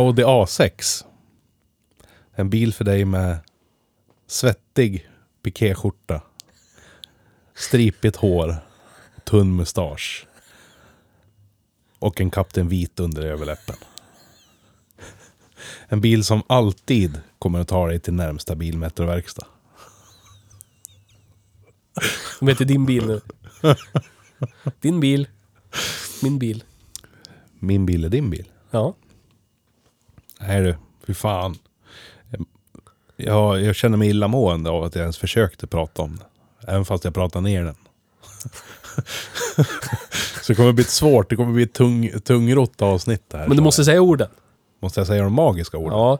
Audi A6. En bil för dig med svettig pikéskjorta, stripigt hår, tunn mustasch och en Kapten Vit under överläppen. En bil som alltid kommer att ta dig till närmsta bilmetroverkstad. De heter din bil nu. Din bil. Min bil. Min bil är din bil. Ja. Nej du, fy fan. Jag, jag känner mig illamående av att jag ens försökte prata om det. Även fast jag pratade ner den. Så det kommer bli svårt. Det kommer bli ett tung, tungrott avsnitt här. Men du måste säga orden. Måste jag säga de magiska orden? Ja.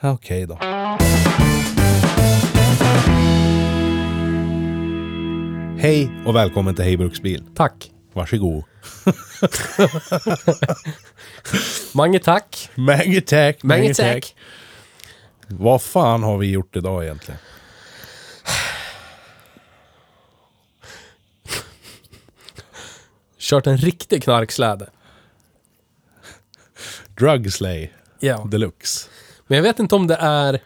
Okej då. Hej och välkommen till Hej Bruksbil. Tack. Varsågod. Mange tack. Mange tack. Mange tack. Vad fan har vi gjort idag egentligen? Kört en riktig knarksläde. Drugslay Ja. deluxe. Men jag vet inte om det är...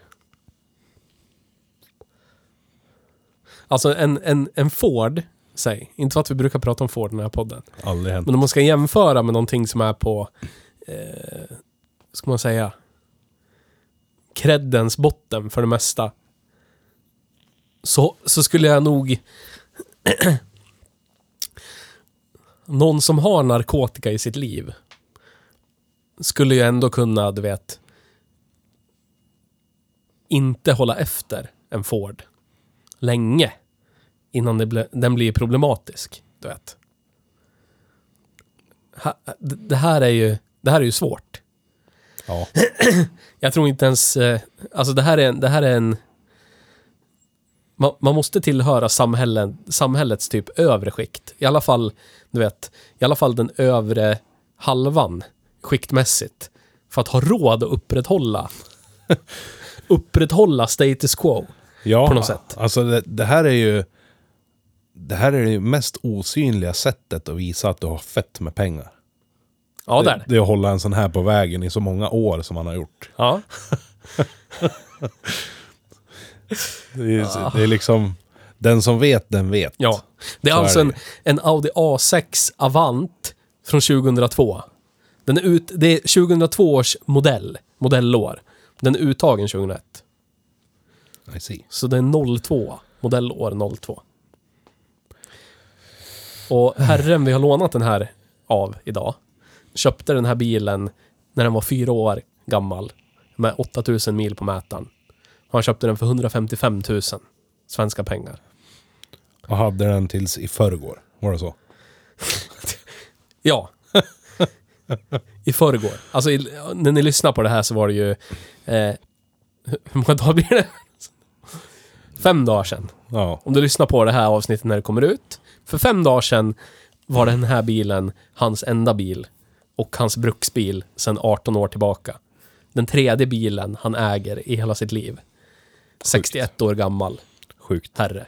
Alltså en, en, en Ford, säg. Inte för att vi brukar prata om Ford i den här podden. Aldrig hänt. Men om man ska jämföra med någonting som är på... Eh, ska man säga? Kreddens botten för det mesta. Så, så skulle jag nog... någon som har narkotika i sitt liv skulle ju ändå kunna, du vet, inte hålla efter en Ford länge innan ble, den blir problematisk, du vet. Ha, det här är ju, det här är ju svårt. Ja. Jag tror inte ens, eh, alltså det här är det här är en man, man måste tillhöra samhällen, samhällets typ övre skikt. I alla fall, du vet, i alla fall den övre halvan skiktmässigt. För att ha råd att upprätthålla upprätthålla status quo. Ja, På något sätt. Alltså det, det här är ju... Det här är det mest osynliga sättet att visa att du har fett med pengar. Ja, där. Det, det är att hålla en sån här på vägen i så många år som man har gjort. Ja. Det är, det är liksom... Den som vet, den vet. ja. Det är Så är alltså det en, en Audi A6 Avant från 2002. Den är ut, det är 2002 års modell, modellår. Den är uttagen 2001. I see. Så det är 02, modellår 02. Och herren vi har lånat den här av idag köpte den här bilen när den var fyra år gammal med 8000 mil på mätaren. Han köpte den för 155 000 svenska pengar. Och hade den tills i förrgår. Var det så? Ja. I förrgår. Alltså i, när ni lyssnar på det här så var det ju... Eh, hur många dagar blir det? Fem dagar sedan. Ja. Om du lyssnar på det här avsnittet när det kommer ut. För fem dagar sedan var den här bilen hans enda bil. Och hans bruksbil sedan 18 år tillbaka. Den tredje bilen han äger i hela sitt liv. 61 år gammal Sjukt. herre.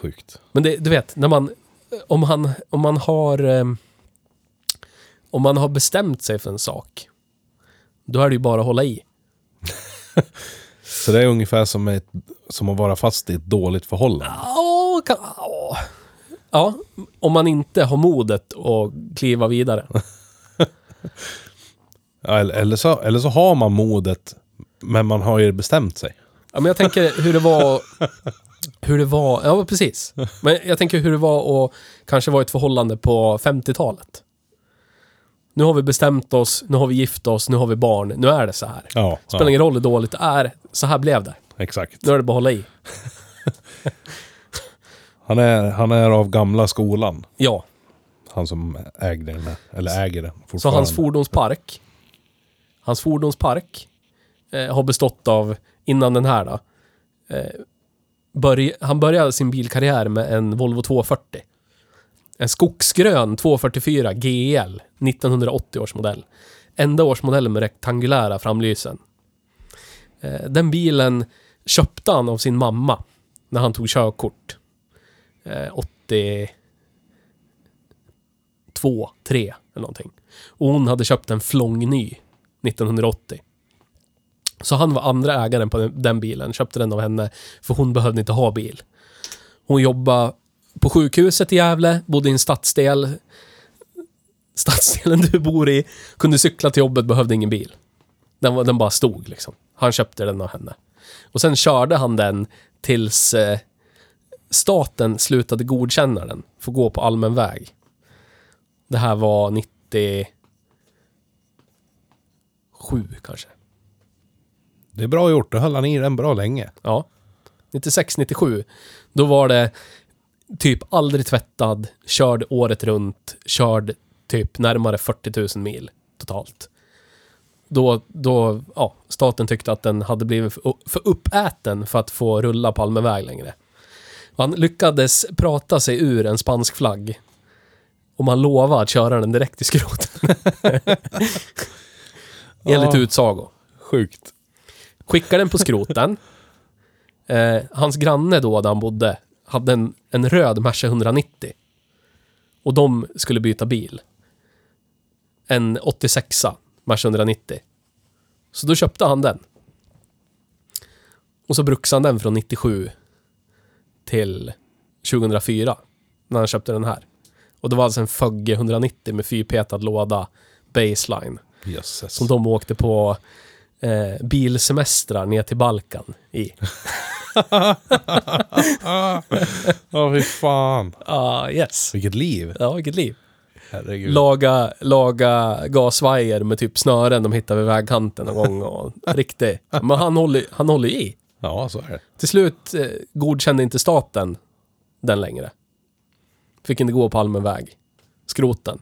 Sjukt. Men det, du vet, när man... Om, han, om man har... ehm, Om man har bestämt sig för en sak. Då är det ju bara att hålla i. Så det är ungefär som, ett, som att vara fast i ett dåligt förhållande. Ja, kan, ja. ja, om man inte har modet att kliva vidare. Ja, eller, eller, så, eller så har man modet, men man har ju bestämt sig. Ja, men jag tänker hur det var... Hur det var... Ja, precis. Men jag tänker hur det var att kanske vara i ett förhållande på 50-talet. Nu har vi bestämt oss, nu har vi gift oss, nu har vi barn, nu är det så här. Ja, Spelar ja ingen roll hur dåligt det är, så här blev det. Exakt. Nu är det bara att hålla i. Han är, han är av gamla skolan. Ja, Han som ägde den, här- eller äger den så fortfarande. hans fordonspark, hans fordonspark eh, har bestått av, innan den här då, eh, börj han började sin bilkarriär med en Volvo 240. En skogsgrön 244 GL, 1980 års modell. Enda årsmodellen med rektangulära framlysen. Eh, den bilen köpte han av sin mamma när han tog körkort. Eh, 82, 3 eller någonting. Och hon hade köpt en flång ny 1980. Så han var andra ägaren på den, den bilen, köpte den av henne, för hon behövde inte ha bil. Hon jobbade på sjukhuset i Gävle, bodde i en stadsdel. Stadsdelen du bor i, kunde cykla till jobbet, behövde ingen bil. Den, var, den bara stod liksom. Han köpte den av henne. Och sen körde han den tills eh, staten slutade godkänna den för att gå på allmän väg. Det här var 97 kanske. Det är bra gjort, då höll han i den bra länge. Ja. 96, 97. Då var det typ aldrig tvättad, körd året runt, körd typ närmare 40 000 mil totalt. Då, då, ja, staten tyckte att den hade blivit för, uppäten för att få rulla på allmän väg längre. Han lyckades prata sig ur en spansk flagg. Och man lovade att köra den direkt i skrot. Enligt Ja. utsago. Sjukt. Skickade den på skroten. Eh, hans granne då, där han bodde, hade en, en röd Merca 190. Och de skulle byta bil. En 86a Merca 190. Så då köpte han den. Och så bruxade han den från 97 till 2004. När han köpte den här. Och det var alltså en Fögge 190 med fyrpetad låda, baseline. Jösses. Som de åkte på eh, bilsemestrar ner till Balkan i. Ja, fy fan. Ah, yes. Vilket liv. Ja, vilket liv. Herregud. Laga, laga gasvajer med typ snören de hittade vid vägkanten någon gång. Och, riktigt. Men han håller, han håller i. Ja, så är det. Till slut eh, godkände inte staten den längre. Fick inte gå på allmän väg. Skroten.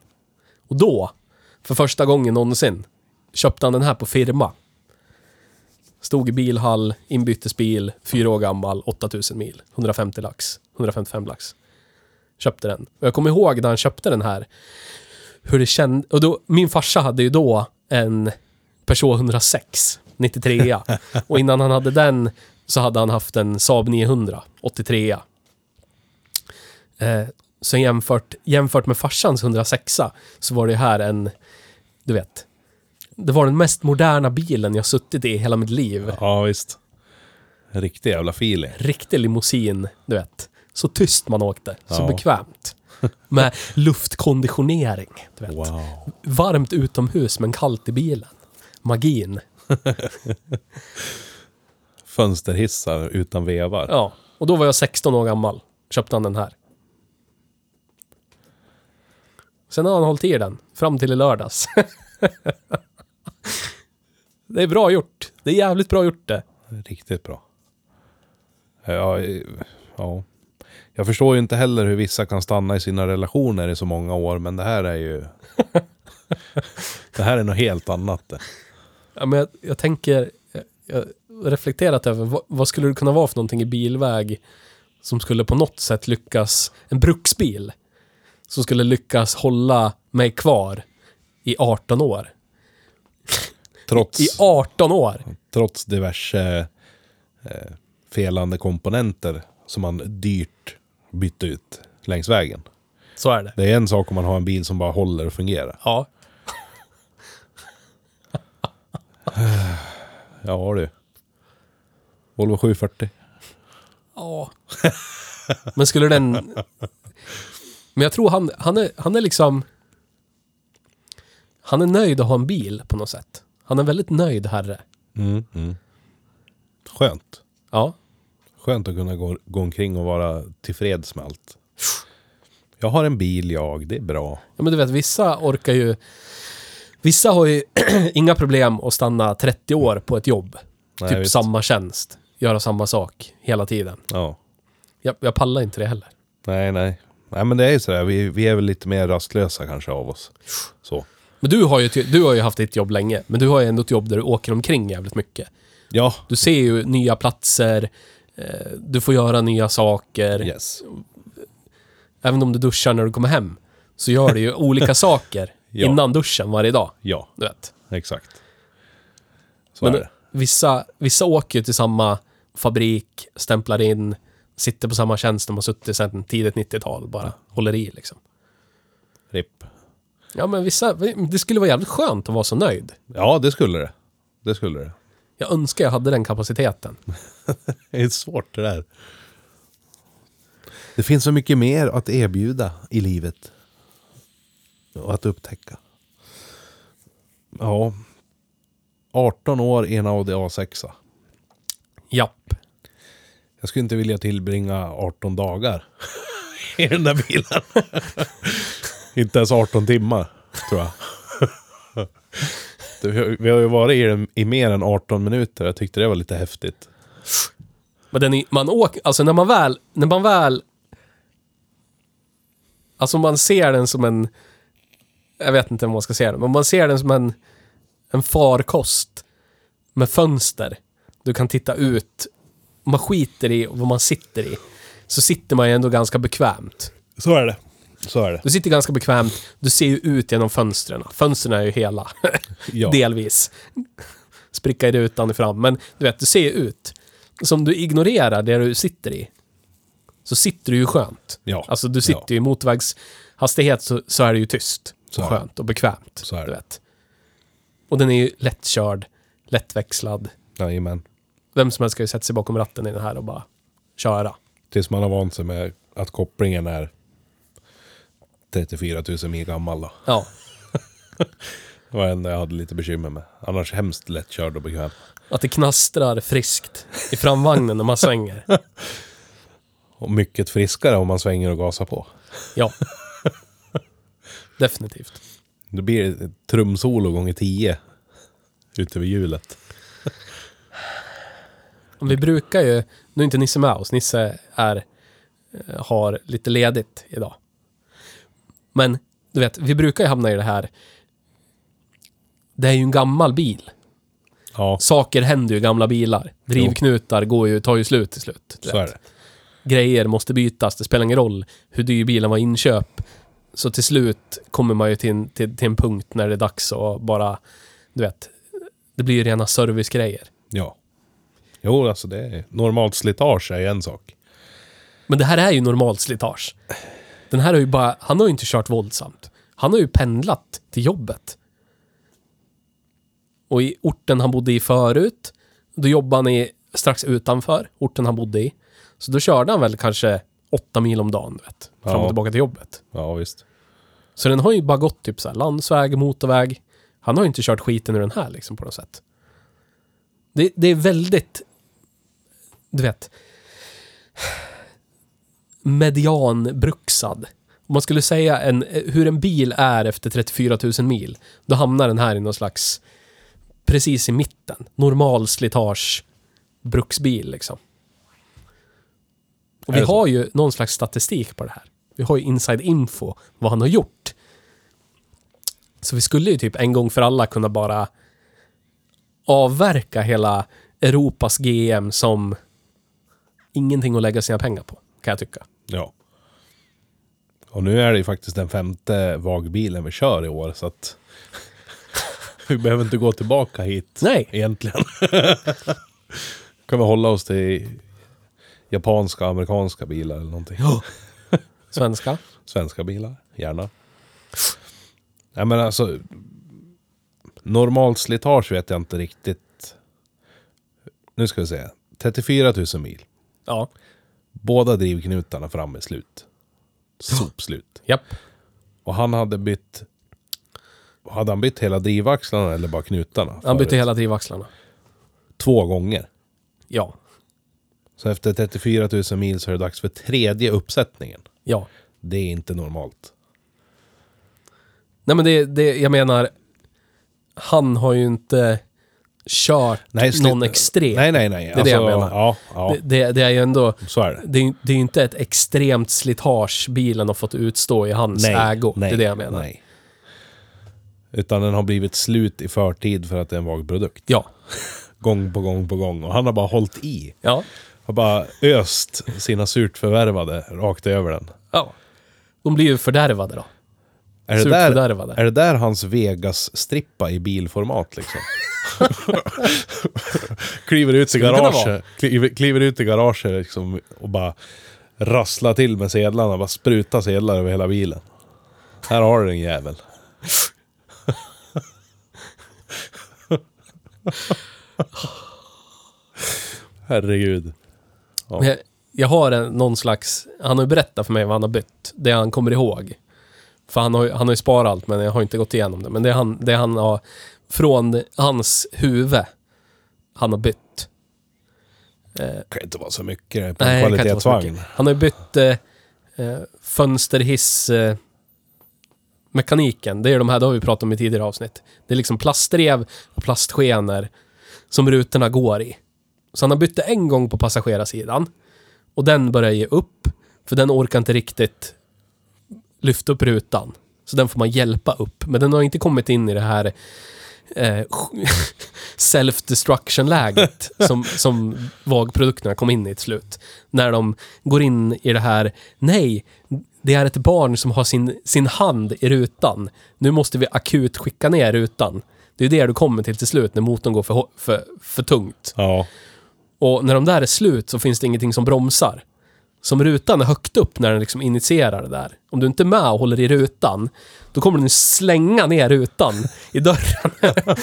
Och då, för första gången någonsin, köpte han den här på firma. Stod i bilhall, inbytesbil, fyra år gammal, 8000 mil. 150 lax. 155 lax. Köpte den. Och jag kommer ihåg när han köpte den här. Hur det kändes. Och då, min farsa hade ju då en Peugeot 106. 93 Och innan han hade den så hade han haft en Saab 900. 83 eh, Så jämfört, jämfört med farsans 106 så var det här en, du vet. Det var den mest moderna bilen jag suttit i hela mitt liv. Ja, visst. Riktig jävla feeling. Riktig limousin, du vet. Så tyst man åkte, så Ja. bekvämt. Med luftkonditionering, du vet. Wow. Varmt utomhus men kallt i bilen. Magin. Fönsterhissar utan vevar. Ja, och då var jag 16 år gammal. Köpte han den här. Sen har han hållit i den, fram till i lördags. det är bra gjort. Det är jävligt bra gjort det. Riktigt bra. Ja, ja. Jag förstår ju inte heller hur vissa kan stanna i sina relationer i så många år, men det här är ju... det här är något helt annat. det. Ja, men jag, jag tänker, jag, har reflekterat över vad, vad skulle det kunna vara för någonting i bilväg som skulle på något sätt lyckas, en bruksbil, som skulle lyckas hålla mig kvar i 18 år. Trots, I 18 år! trots diverse eh, felande komponenter som man dyrt bytt ut längs vägen. Så är det. Det är en sak om man har en bil som bara håller och fungerar. Ja. Ja du. Volvo 740. Ja. Men skulle den... Men jag tror han, han, är, han är liksom... Han är nöjd att ha en bil på något sätt. Han är väldigt nöjd herre. Mm, mm. Skönt. Ja. Skönt att kunna gå, gå omkring och vara tillfreds med allt. Jag har en bil jag, det är bra. ja men du vet, vissa orkar ju... Vissa har ju inga problem att stanna 30 år på ett jobb. Nej, typ visst. samma tjänst. Göra samma sak hela tiden. Ja. Jag, jag pallar inte det heller. Nej, nej. Nej, men det är ju sådär. Vi, vi är väl lite mer rastlösa kanske av oss. Så. Men du har, ju, du har ju haft ditt jobb länge, men du har ju ändå ett jobb där du åker omkring jävligt mycket. Ja. Du ser ju nya platser, du får göra nya saker. Yes. Även om du duschar när du kommer hem, så gör du ju olika saker Ja. innan duschen varje dag. Ja, Du vet. exakt. Så Men är det. vissa, vissa åker ju till samma fabrik, stämplar in, sitter på samma tjänst de har suttit sedan tidigt 90-tal, bara håller i liksom. RIP. Ja, men vissa, det skulle vara jävligt skönt att vara så nöjd. Ja, det skulle det. Det skulle det. Jag önskar jag hade den kapaciteten. Det är svårt det där. Det finns så mycket mer att erbjuda i livet. Och att upptäcka. Ja. 18 år i en Audi A6. Japp. Jag skulle inte vilja tillbringa 18 dagar i den där bilen. inte ens 18 timmar, tror jag. Det- vi har- Vi har ju varit i den i mer än 18 minuter. Jag tyckte det var lite häftigt. Men den är, man åker, alltså när man väl, när man väl... Alltså man ser den som en... Jag vet inte hur man ska se den, men man ser den som en, en farkost med fönster. Du kan titta ut. Man skiter i vad man sitter i. Så sitter man ju ändå ganska bekvämt. Så är det. Så är det. Du sitter ganska bekvämt, du ser ju ut genom fönstren. Fönstren är ju hela. Ja. Delvis. Spricka i rutan fram. Men du vet, du ser ju ut. Så om du ignorerar det du sitter i, så sitter du ju skönt. Ja. Alltså du sitter Ja. ju i motorvägshastighet så, så är det ju tyst. Så och skönt och bekvämt. Så är du det. vet. Och den är ju lättkörd, lättväxlad. Jajamän. Vem som helst ska ju sätta sig bakom ratten i den här och bara köra. Tills man har vant sig med att kopplingen är 34 000 mil gammal då. Ja. Det var det enda jag hade lite bekymmer med. Annars hemskt lättkörd och bekväm. Att det knastrar friskt i framvagnen när man svänger. Och mycket friskare om man svänger och gasar på. Ja. Definitivt. Det blir trumsolo gånger 10 ute vid hjulet. Vi brukar ju, nu är inte Nisse med oss, Nisse är, eh, har lite ledigt idag. Men du vet, vi brukar ju hamna i det här. Det är ju en gammal bil. Ja, Saker händer ju i gamla bilar. Drivknutar går ju, tar ju slut till slut. du så är det. Grejer måste bytas, det spelar ingen roll hur dyr bilen var i inköp. Så till slut kommer man ju till en, till, till en punkt när det är dags att bara, du vet, det blir ju rena servicegrejer. Ja. Jo, alltså det är normalt slitage är ju en sak. Men det här är ju normalt slitage. Den här har ju bara, han har ju inte kört våldsamt. Han har ju pendlat till jobbet. Och i orten han bodde i förut, då jobbade han i, strax utanför orten han bodde i. Så då körde han väl kanske åtta mil om dagen, vet. Fram och Ja. tillbaka till jobbet. Ja, visst. Så den har ju bara gått typ så här landsväg, motorväg. Han har ju inte kört skiten ur den här liksom på något sätt. Det, det är väldigt, du vet, medianbruksad. Om man skulle säga en, hur en bil är efter 34 000 mil, då hamnar den här i någon slags, precis i mitten. Normal slitage bruksbil liksom. Och vi har ju någon slags statistik på det här. Vi har ju inside info, vad han har gjort. Så vi skulle ju typ en gång för alla kunna bara avverka hela Europas GM som ingenting att lägga sina pengar på, kan jag tycka. Ja. Och nu är det ju faktiskt den femte vagbilen vi kör i år, så att... vi behöver inte gå tillbaka hit Nej. egentligen. kan vi hålla oss till japanska, amerikanska bilar eller någonting. Svenska. Svenska bilar, gärna. Nej men alltså... Normalt slitage vet jag inte riktigt. Nu ska vi se. 34 000 mil. Ja. Båda drivknutarna fram är slut. Sopslut. Japp. Och han hade bytt... Hade han bytt hela drivaxlarna eller bara knutarna? Han bytte förut? hela drivaxlarna. Två gånger. Ja. Så efter 34 000 mil så är det dags för tredje uppsättningen. Ja. Det är inte normalt. Nej men det, det, jag menar... han har ju inte kört sli- någon extrem. Nej, nej, nej. Det är det jag menar. Ja, ja Det, det, det är ju ändå... så är det. Det det är ju inte ett extremt slitage bilen har fått utstå i hans Nej, ägo. nej, det är det jag menar. Nej. Utan den har blivit slut i förtid för att det är en vag produkt. Ja. Gång på gång på gång. Och han har bara hållit i. Ja. Har bara öst sina surt förvärvade rakt över den. Ja. De blir ju fördärvade då. Är det, Surt där, fördärvade. är det där hans Vegas-strippa i bilformat liksom? kliver ut i garaget, kliver, kliver ut i garaget liksom och bara rasslar till med sedlarna, bara sprutar sedlar över hela bilen. Här har du den jävel. Herregud. Ja. Jag, jag har en, någon slags... Han har ju berättat för mig vad han har bytt. Det han kommer ihåg. För han har, han har ju sparat allt, men jag har inte gått igenom det. Men det han, det han har... Från hans huvud. Han har bytt. Det kan inte vara så mycket på Nej, en kvalitetsvagn. Han har ju bytt eh, eh, fönsterhiss... Eh, mekaniken. Det är de här, det har vi pratat om i tidigare avsnitt. Det är liksom plastrev och plastskenor som rutorna går i. Så han har bytt det en gång på passagerarsidan. Och den börjar ge upp. För den orkar inte riktigt lyfta upp rutan. Så den får man hjälpa upp. Men den har inte kommit in i det här eh, self-destruction-läget som, som VAG-produkterna kom in i till slut. När de går in i det här, nej, det är ett barn som har sin, sin hand i rutan. Nu måste vi akut skicka ner rutan. Det är det du kommer till till slut när motorn går för, för, för tungt. Ja. Och när de där är slut så finns det ingenting som bromsar. Som rutan är högt upp när den liksom initierar det där. Om du inte är med och håller i rutan, då kommer den slänga ner rutan i dörren.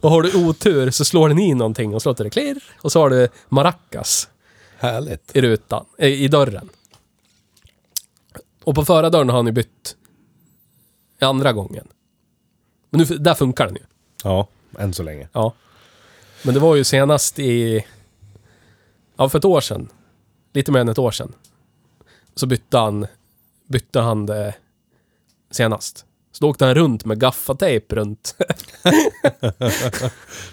och har du otur så slår den i någonting och så låter det klirr. Och så har du maracas Härligt. i rutan, eh, i dörren. Och på förardörren har han ju bytt andra gången. Men nu, där funkar den ju. Ja, än så länge. Ja. Men det var ju senast i... Ja, för ett år sedan. Lite mer än ett år sedan. Så bytte han... Bytte han det senast. Så då åkte han runt med gaffatejp runt.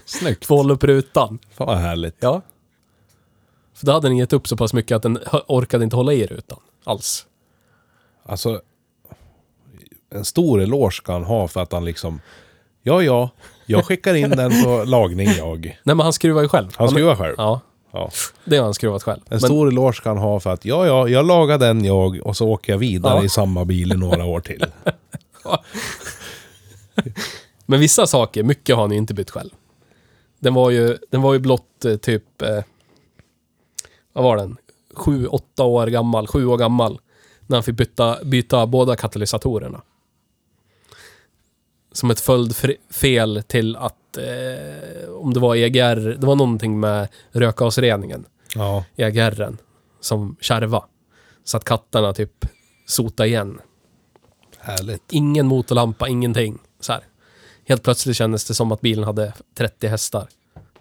Snyggt. för att hålla upp rutan. Fan vad härligt. Ja. För då hade den gett upp så pass mycket att den orkade inte hålla i rutan. Alls. Alltså, en stor eloge ska han ha för att han liksom... Ja, ja, jag skickar in den på lagning jag. Nej, men han skruvar ju själv. Han skruvar själv. Ja, Ja. det har han skruvat själv. En Men- stor eloge ska han ha för att ja, ja, jag lagar den jag och så åker jag vidare Ja. i samma bil i några år till. Men vissa saker, mycket har han ju inte bytt själv. Den var ju, den var ju blott eh, typ... Eh, vad var den? Sju, åtta år gammal, sju år gammal. När han fick byta, byta båda katalysatorerna. Som ett följdfel till att... Eh, om det var EGR, det var någonting med rökgasreningen. Ja, EGRen. Som kärva. Så att katterna typ sota igen. härligt. Ingen motorlampa, ingenting. Så här. Helt plötsligt kändes det som att bilen hade 30 hästar.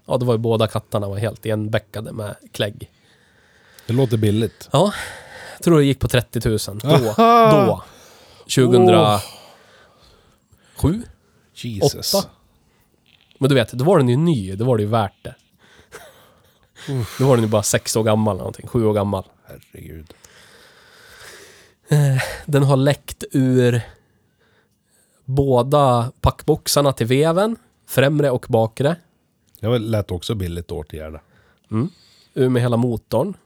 Ja, det var ju båda kattarna var helt igenbäckade med klägg. Det låter billigt. Ja, jag tror det gick på 30 000. Då. Aha! Då. 2007? Jesus. Åtta? Men du vet, då var den ju ny. Då var det ju värt det. Då var den ju bara sex år gammal eller någonting. Sju år gammal. Herregud. Den har läckt ur båda packboxarna till veven. Främre och bakre. Det lät också billigt åtgärda. Ur med hela motorn.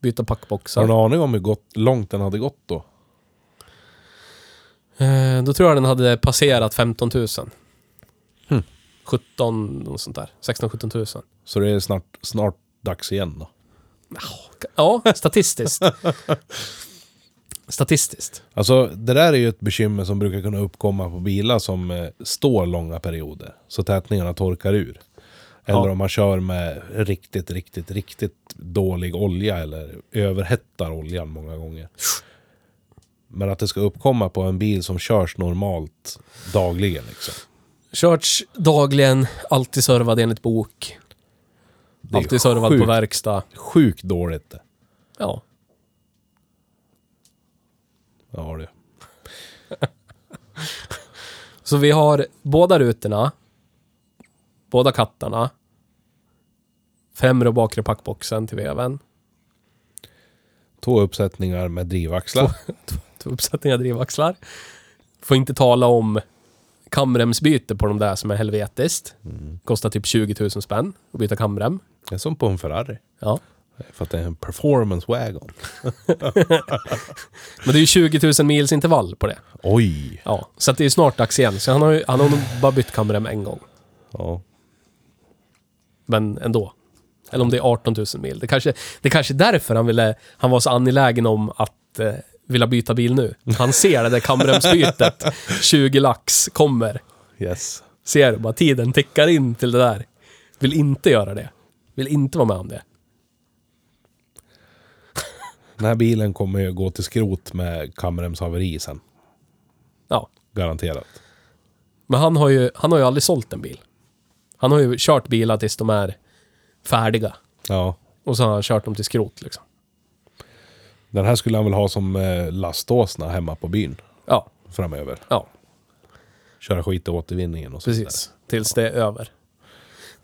Byta Har packboxar. du en aning om hur gott, långt den hade gått då? Eh, då tror jag den hade passerat 15 000. Hmm. 17, något sånt där. 16-17 000. Så det är snart, snart dags igen då. Ja, statistiskt. statistiskt. Alltså det där är ju ett bekymmer som brukar kunna uppkomma på bilar som eh, står långa perioder. Så tätningarna torkar ur. Eller Ja. om man kör med riktigt, riktigt, riktigt dålig olja eller överhettar oljan många gånger. Men att det ska uppkomma på en bil som körs normalt dagligen liksom. Körts dagligen, alltid servad enligt bok. Det är Alltid servad på sjukt, verkstad. Sjukt dåligt det. Ja. Ja det. Så vi har båda rutorna, båda kattarna, främre och bakre packboxen till veven, Två uppsättningar med drivaxlar. två uppsättningar drivvaxlar. Får inte tala om kamremsbyte på de där som är helvetiskt. Kostar typ 20 000 spänn att byta kamrem. Det är som på en Ferrari. Ja. För att det är en performance wagon. Men det är ju 20 000 mils intervall på det. Oj! Ja, så att det är snart dags igen. Så han har, ju, han har nog bara bytt kamrem en gång. Ja. Men ändå. Eller om det är 18 000 mil. Det kanske, det kanske är därför han, ville, han var så angelägen om att eh, vilja byta bil nu. Han ser det där kamremsbytet. 20 lax kommer. Yes. Ser bara tiden tickar in till det där. Vill inte göra det. Vill inte vara med om det. Den här bilen kommer ju gå till skrot med kamremshaveri sen. Ja. Garanterat. Men han har ju, han har ju aldrig sålt en bil. Han har ju kört bilar tills de är färdiga. Ja. Och så har han kört dem till skrot liksom. Den här skulle han väl ha som eh, laståsna hemma på byn Ja, framöver. ja, Köra skit i återvinningen och så vidare. precis. Tills det är över.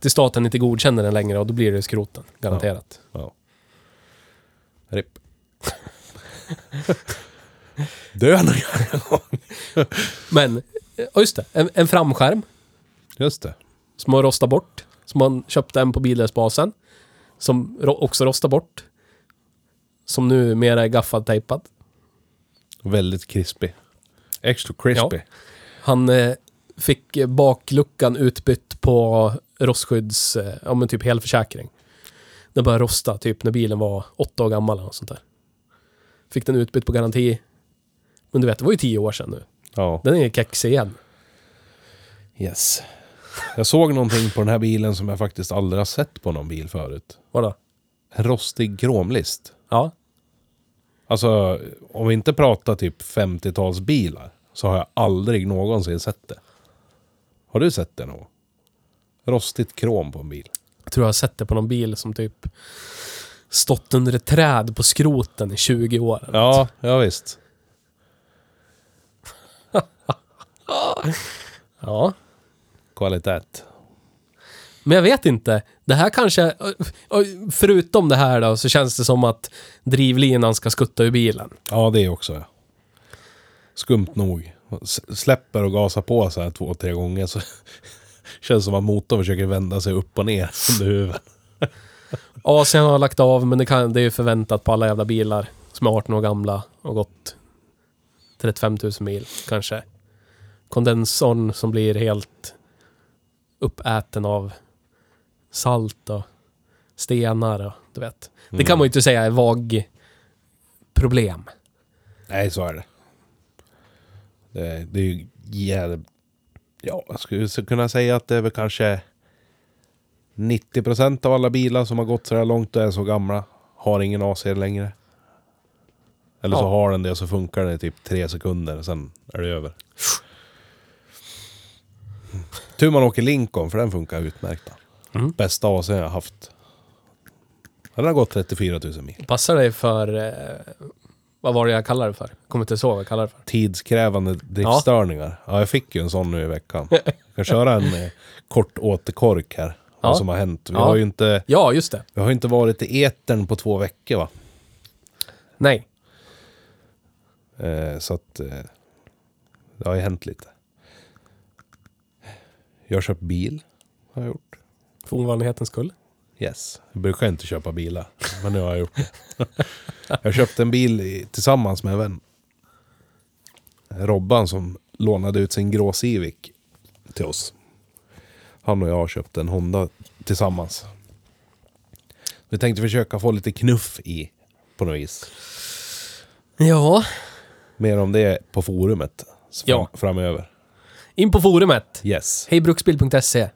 Till staten inte godkänner den längre och då blir det skroten. Garanterat. Ja. RIP. Dö någon jävla gång. Men, ja just det. En, en framskärm Just det. som har rostat bort. Som man köpte en på bildelsbasen. Som ro- också rostar bort. Som numera är gaffad-tejpad. Väldigt krispig. Extra crispy. Han eh, fick bakluckan utbytt på rostskydds... Eh, ja men typ helförsäkring. Den började rosta typ när bilen var åtta år gammal eller något sånt där. Fick den utbytt på garanti. Men du vet, det var ju tio år sedan nu. Ja. Den är kexig igen. Yes. Jag såg någonting på den här bilen som jag faktiskt aldrig har sett på någon bil förut. Vadå? En rostig kromlist. Ja. Alltså, om vi inte pratar typ 50-talsbilar så har jag aldrig någonsin sett det. Har du sett det någon? Rostigt krom på en bil. Jag tror jag har sett det på någon bil som typ stått under ett träd på skroten i 20 år. eller. Ja, ja visst. ja. Kvalitet. Men jag vet inte. Det här kanske... Förutom det här då, så känns det som att drivlinan ska skutta ur bilen. Ja, det också. Skumt nog. Släpper och gasar på så här två, tre gånger så känns det som att motorn försöker vända sig upp och ner under huvudet. AC'n har lagt av, men det, kan, det är ju förväntat på alla jävla bilar som är 18 år gamla och gått 35 000 mil kanske. Kondensorn som blir helt uppäten av salt och stenar och du vet. Det kan man ju inte säga är vag problem. Nej, så är det. Det, det är ju jävligt... Ja, jag skulle kunna säga att det är väl kanske 90% av alla bilar som har gått så här långt och är så gamla har ingen AC längre. Eller så Ja. har den det och så funkar det i typ tre sekunder, sen är det över. Tur man åker Lincoln, för den funkar utmärkt. Mm. Bästa AC jag haft. Den har gått 34 000 mil. Passar dig för... Eh, vad var det jag kallade det för? Kommer inte ihåg vad jag kallade det för. tidskrävande driftstörningar. Ja. jag fick ju en sån nu i veckan. Jag kan köra en eh, kort återkork här. Ja. Vad som har hänt. Vi, Ja. har ju inte, Ja, just det. vi har ju inte varit i etern på två veckor va. Nej. Eh, så att eh, det har ju hänt lite. Jag har köpt bil. Har jag gjort. För ovanlighetens skull. Yes. Jag brukar inte köpa bilar. Men nu har jag gjort det. jag köpte en bil i, tillsammans med en vän. Robban som lånade ut sin grå Civic till oss. Han och jag har köpt en Honda tillsammans. Vi tänkte försöka få lite knuff i på något vis. Ja. Mer om det på forumet fram, Ja. framöver. In på forumet. Yes. Hejbruksbil.se.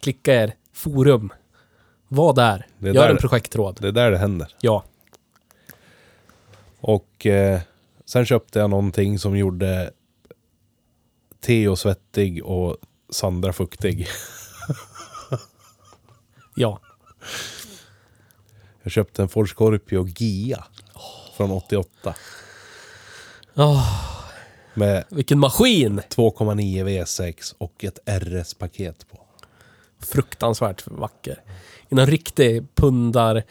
Klicka er. Forum. Var där. Det är Gör där- en projekttråd. Det är där det händer. Ja. Och eh, sen köpte jag någonting som gjorde Theo svettig och Sandra fuktig. Ja. Jag köpte en Ford Scorpio Gia från 88. Åh. Med Vilken maskin! 2,9 V6 och ett RS-paket på. Fruktansvärt vacker. Någon riktig pundar...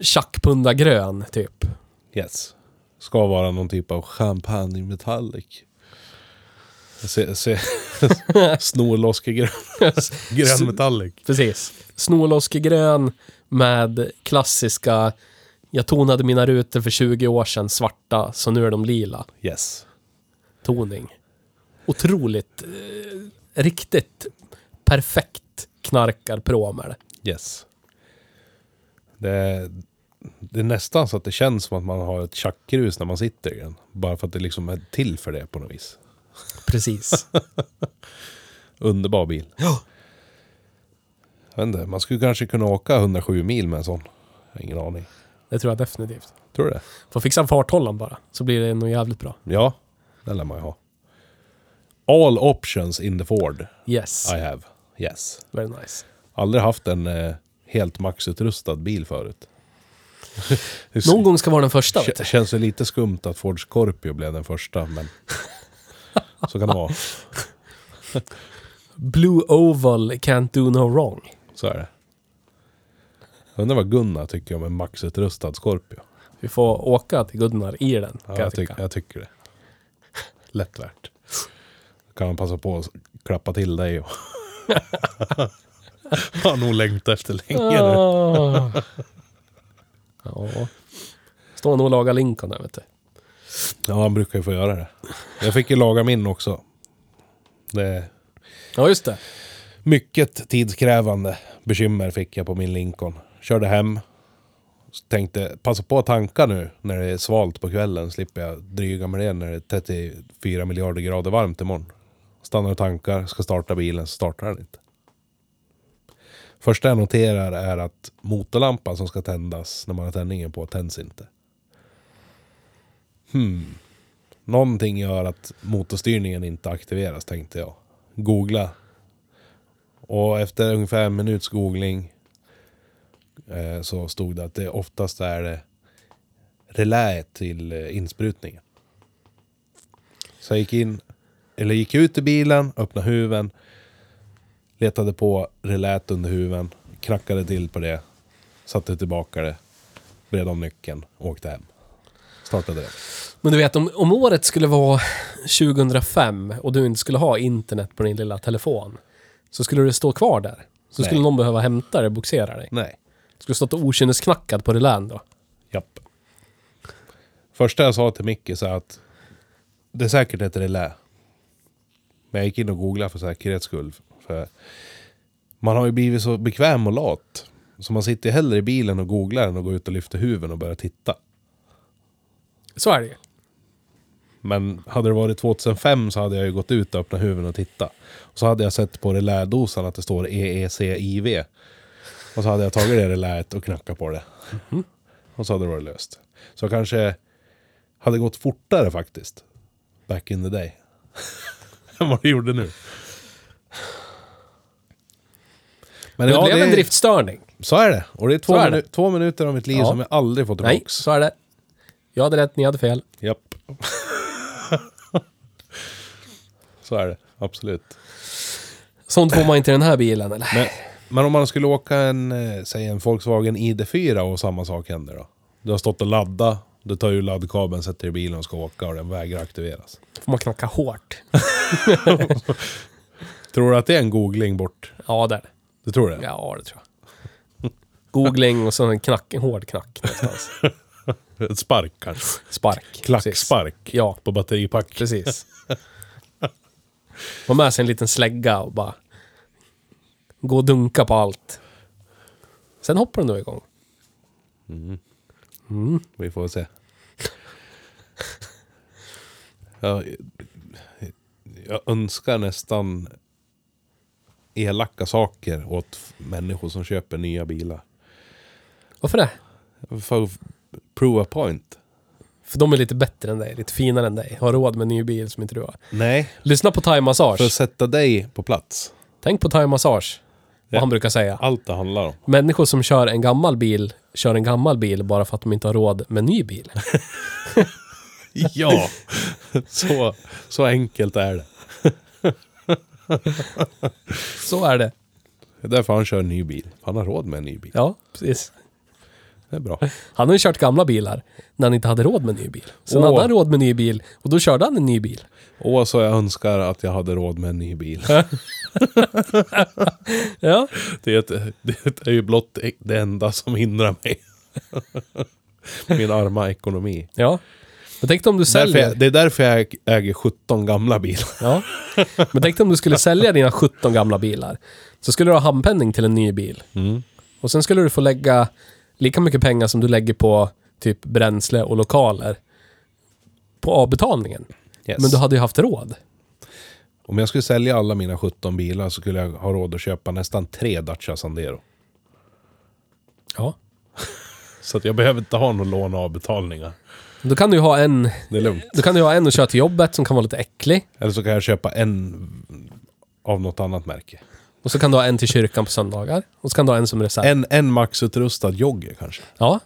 Tjackpundargrön, typ. Yes. Ska vara någon typ av champagne metallic. Se, se. Snorloskegrön. Grön metallic. Precis. Snorloskegrön med klassiska... Jag tonade mina rutor för 20 år sedan svarta, så nu är de lila. Yes. Toning. Otroligt... Eh, riktigt perfekt knarkarprom är det. Yes. Det, det är nästan så att det känns som att man har ett tjackrus när man sitter i den. Bara för att det liksom är till för det på något vis. Precis. Underbar bil. Ja. Jag vet inte, man skulle kanske kunna åka 107 mil med en sån. Jag har ingen aning. Det tror jag definitivt. Tror du det? Får fixa en farthållaren bara, så blir det nog jävligt bra. Ja, det lär man ju ha. All options in the Ford Yes. I have. Yes. Very nice. Aldrig haft en eh, helt maxutrustad bil förut. Det Någon gång ska vara den första, vet K- du. känns ju lite skumt att Ford Scorpio blev den första, men... så kan det vara. Blue Oval can't do no wrong. Så är det. Jag undrar vad Gunnar tycker om en maxutrustad Scorpio. Vi får åka till Gunnar i den, Ja, jag, jag tyck, tycka. jag tycker det. Lätt värt. Kan man passa på att klappa till dig och... har nog längtat efter länge nu. Ah. Ja. Står nog och lagar Lincoln där, vet du. Ja, han brukar ju få göra det. Jag fick ju laga min också. Det Ja, just det. mycket tidskrävande bekymmer fick jag på min Lincoln. Körde hem. Tänkte, passa på att tanka nu när det är svalt på kvällen. Slipper jag dryga med det när det är 34 miljarder grader varmt imorgon. Stannar och tankar, ska starta bilen, så startar den inte. Första jag noterar är att motorlampan som ska tändas när man har tändningen på tänds inte. Hmm. Någonting gör att motorstyrningen inte aktiveras tänkte jag. Googla. Och efter ungefär en minuts googling eh, så stod det att det oftast är det reläet till eh, insprutningen. Så jag gick in, eller gick ut ur bilen, öppnade huven, letade på reläet under huven, knackade till på det, satte tillbaka det, bred om nyckeln, åkte hem. Startade det. Men du vet, om, om året skulle vara 2005 och du inte skulle ha internet på din lilla telefon, så skulle du stå kvar där. Så Nej. skulle någon behöva hämta dig och bogsera dig. Nej. Skulle stått okynnesknackad på relän då. Japp. Första jag sa till Micke så att det är säkert ett relä. Men jag gick in och googlade för säkerhets skull. För man har ju blivit så bekväm och lat. Så man sitter hellre i bilen och googlar än att gå ut och lyfta huven och börja titta. Så är det ju. Men hade det varit 2005 så hade jag ju gått ut och öppnat huven och tittat. Och så hade jag sett på relädosan att det står EECIV. Och så hade jag tagit det reläet och knackat på det. Och så hade det varit löst. Så jag kanske hade gått fortare faktiskt. Back in the day. Än vad det gjorde nu. Men det ja, blev det, en driftstörning. Så är det. Och det är två, är minu- två minuter av mitt liv Ja. som jag aldrig får Nej, tillbaks. så är det. Jag hade rätt, ni hade fel. Japp. så är det. Absolut. Sånt får man inte i den här bilen, eller? Men, men om man skulle åka en, eh, säg en Volkswagen ID4 och samma sak händer då? Du har stått och laddat, du tar ju laddkabeln, sätter i bilen och ska åka och den vägrar aktiveras. får man knacka hårt. Tror du att det är en googling bort? Ja, det är det. Du tror det? Ja, det tror jag. Googling och så en knack, en hård knack någonstans. Ett spark kanske? Spark. Klackspark Ja, på batteripack. precis. Var med sig en liten slägga och bara gå och dunka på allt. Sen hoppar den då igång. Vi får se. Jag, jag önskar nästan elaka saker åt människor som köper nya bilar. Varför det? För att prove a point. För de är lite bättre än dig, lite finare än dig. Har råd med en ny bil som inte du har. Nej, Lyssna på Thai för att Massage. sätta dig på plats. Tänk på Thai Massage. Vad Ja. han brukar säga. Allt det handlar om. Människor som kör en gammal bil, kör en gammal bil bara för att de inte har råd med ny bil. Ja, så, så enkelt är det. Så är det. Det är därför han kör en ny bil. Han har råd med en ny bil. Ja, precis. Det är bra. Han har ju kört gamla bilar när han inte hade råd med en ny bil. Sen Åh. hade han råd med en ny bil och då körde han en ny bil. Åh, så jag önskar att jag hade råd med en ny bil. Ja, Det är, ett, det är ju blott det enda som hindrar mig. Min arma ekonomi. ja. Men tänk om du Därför säljer... jag, det är därför jag äger 17 gamla bilar. Ja. Men tänk om du skulle sälja dina 17 gamla bilar. Så skulle du ha handpenning till en ny bil. Mm. Och sen skulle du få lägga lika mycket pengar som du lägger på typ bränsle och lokaler. På avbetalningen. Yes. Men du hade ju haft råd. Om jag skulle sälja alla mina 17 bilar så skulle jag ha råd att köpa nästan tre Dacia Sandero. Ja. Så att jag behöver inte ha någon lån och avbetalningar. Då kan du ju ha en... Det är lugnt. Då kan du ha en och köra till jobbet som kan vara lite äcklig. Eller så kan jag köpa en av något annat märke. Och så kan du ha en till kyrkan på söndagar. Och så kan du ha en som reserv. En, en maxutrustad jogger kanske. Ja,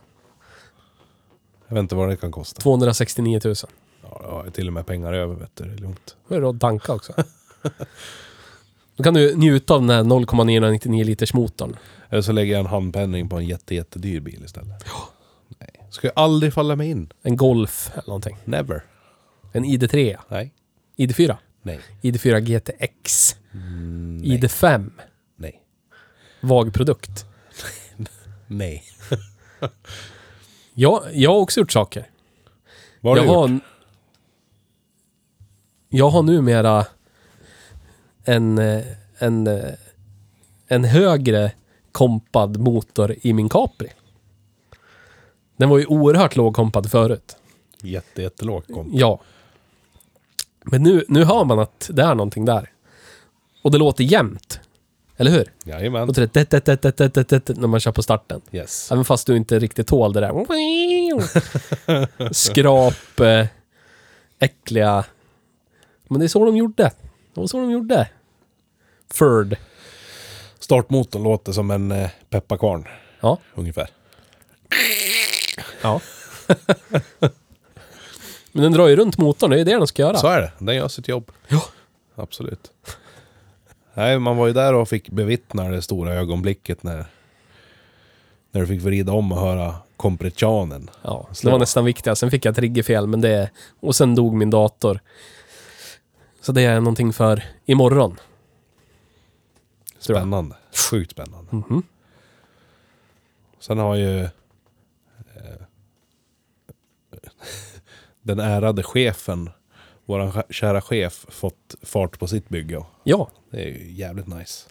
Jag vet inte vad det kan kosta. 269 000. Ja, jag har till och med pengar över vet du. Det är lugnt. Då är det att tanka också. Då kan du njuta av den här 0,999 liters motorn. Eller så lägger jag en handpenning på en jätte, jättedyr bil istället. Nej. Ska jag aldrig falla mig in. En Golf eller någonting. Never. En ID3. Nej. ID4. Nej. ID4 GTX. Mm, nej. ID5. Nej. Vag produkt. Nej. Ja, jag har också gjort saker. Vad har jag du har... gjort? Jag har numera en, eh, en, eh, en högre kompad motor i min Capri. Den var ju oerhört lågkompad förut. Jätte, jättelågt kom. Ja. Men nu, nu hör man att det är någonting där. Och det låter jämnt. Eller hur? Jajamän. Låter det det, det, det, det, det, det, när man kör på starten. Yes. Även fast du inte riktigt tål det där. Skrap, eh, äckliga... Men det är så de gjorde. Det var så de gjorde. Ford. Startmotorn låter som en eh, pepparkvarn. Ja. Ungefär. Ja. Men den drar ju runt motorn, det är ju det den ska göra. Så är det. Den gör sitt jobb. Ja. Absolut. Nej, man var ju där och fick bevittna det stora ögonblicket när, när du fick vrida om och höra kompressionen. Ja, det var nästan viktigast. Sen fick jag triggerfel, men det... Och sen dog min dator. Så det är någonting för imorgon. Spännande. Sjukt spännande. Mhm. Sen har ju den ärade chefen, ch- kära chef, fått fart på sitt bygge. Ja, Det är ju jävligt nice.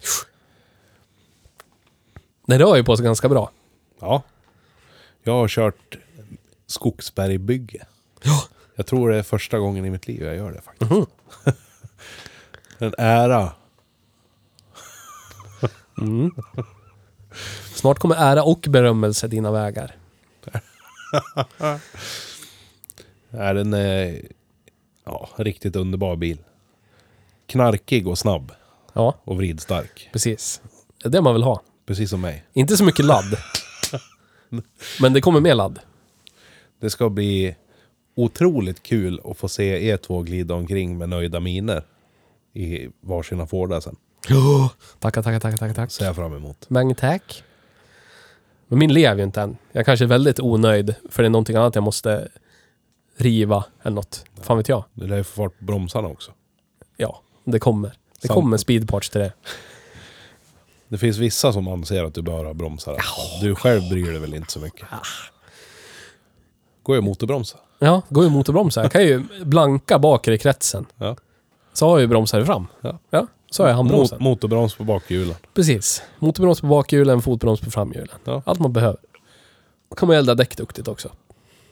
det rör ju på sig ganska bra. Ja. Jag har kört skogsbergbygge. Ja. Jag tror det är första gången i mitt liv jag gör det faktiskt. Mhm. En ära. Snart kommer ära och berömmelse dina vägar. Är en eh, ja, riktigt underbar bil. Knarkig och snabb. Ja, Och vridstark. precis. Det är det man vill ha. Precis som mig. Inte så mycket ladd. Men det kommer mer ladd. Det ska bli otroligt kul att få se er två glida omkring med nöjda miner. I varsina Fordar sen. Tackar, tackar, tackar, tackar, tack. Ser jag fram emot. Mange tack. Men min lever ju inte än. Jag kanske är väldigt onöjd för det är någonting annat jag måste riva eller något. Fan vet jag. Du lär ju få fart på bromsarna också. Ja, det kommer. Det Sant. kommer speedparts till det. Det finns vissa som anser att du bör ha bromsar. Du själv bryr dig väl inte så mycket? Går ju motorbromsa. Ja, det går ju motorbromsar. Jag kan ju blanka bakre i kretsen. Ja. Så har jag ju bromsar fram. Ja. Ja, så har jag handbromsen. Mot, motorbroms på bakhjulen. Precis. Motorbroms på bakhjulen, fotbroms på framhjulen. Ja. Allt man behöver. Då kan man elda däck duktigt också.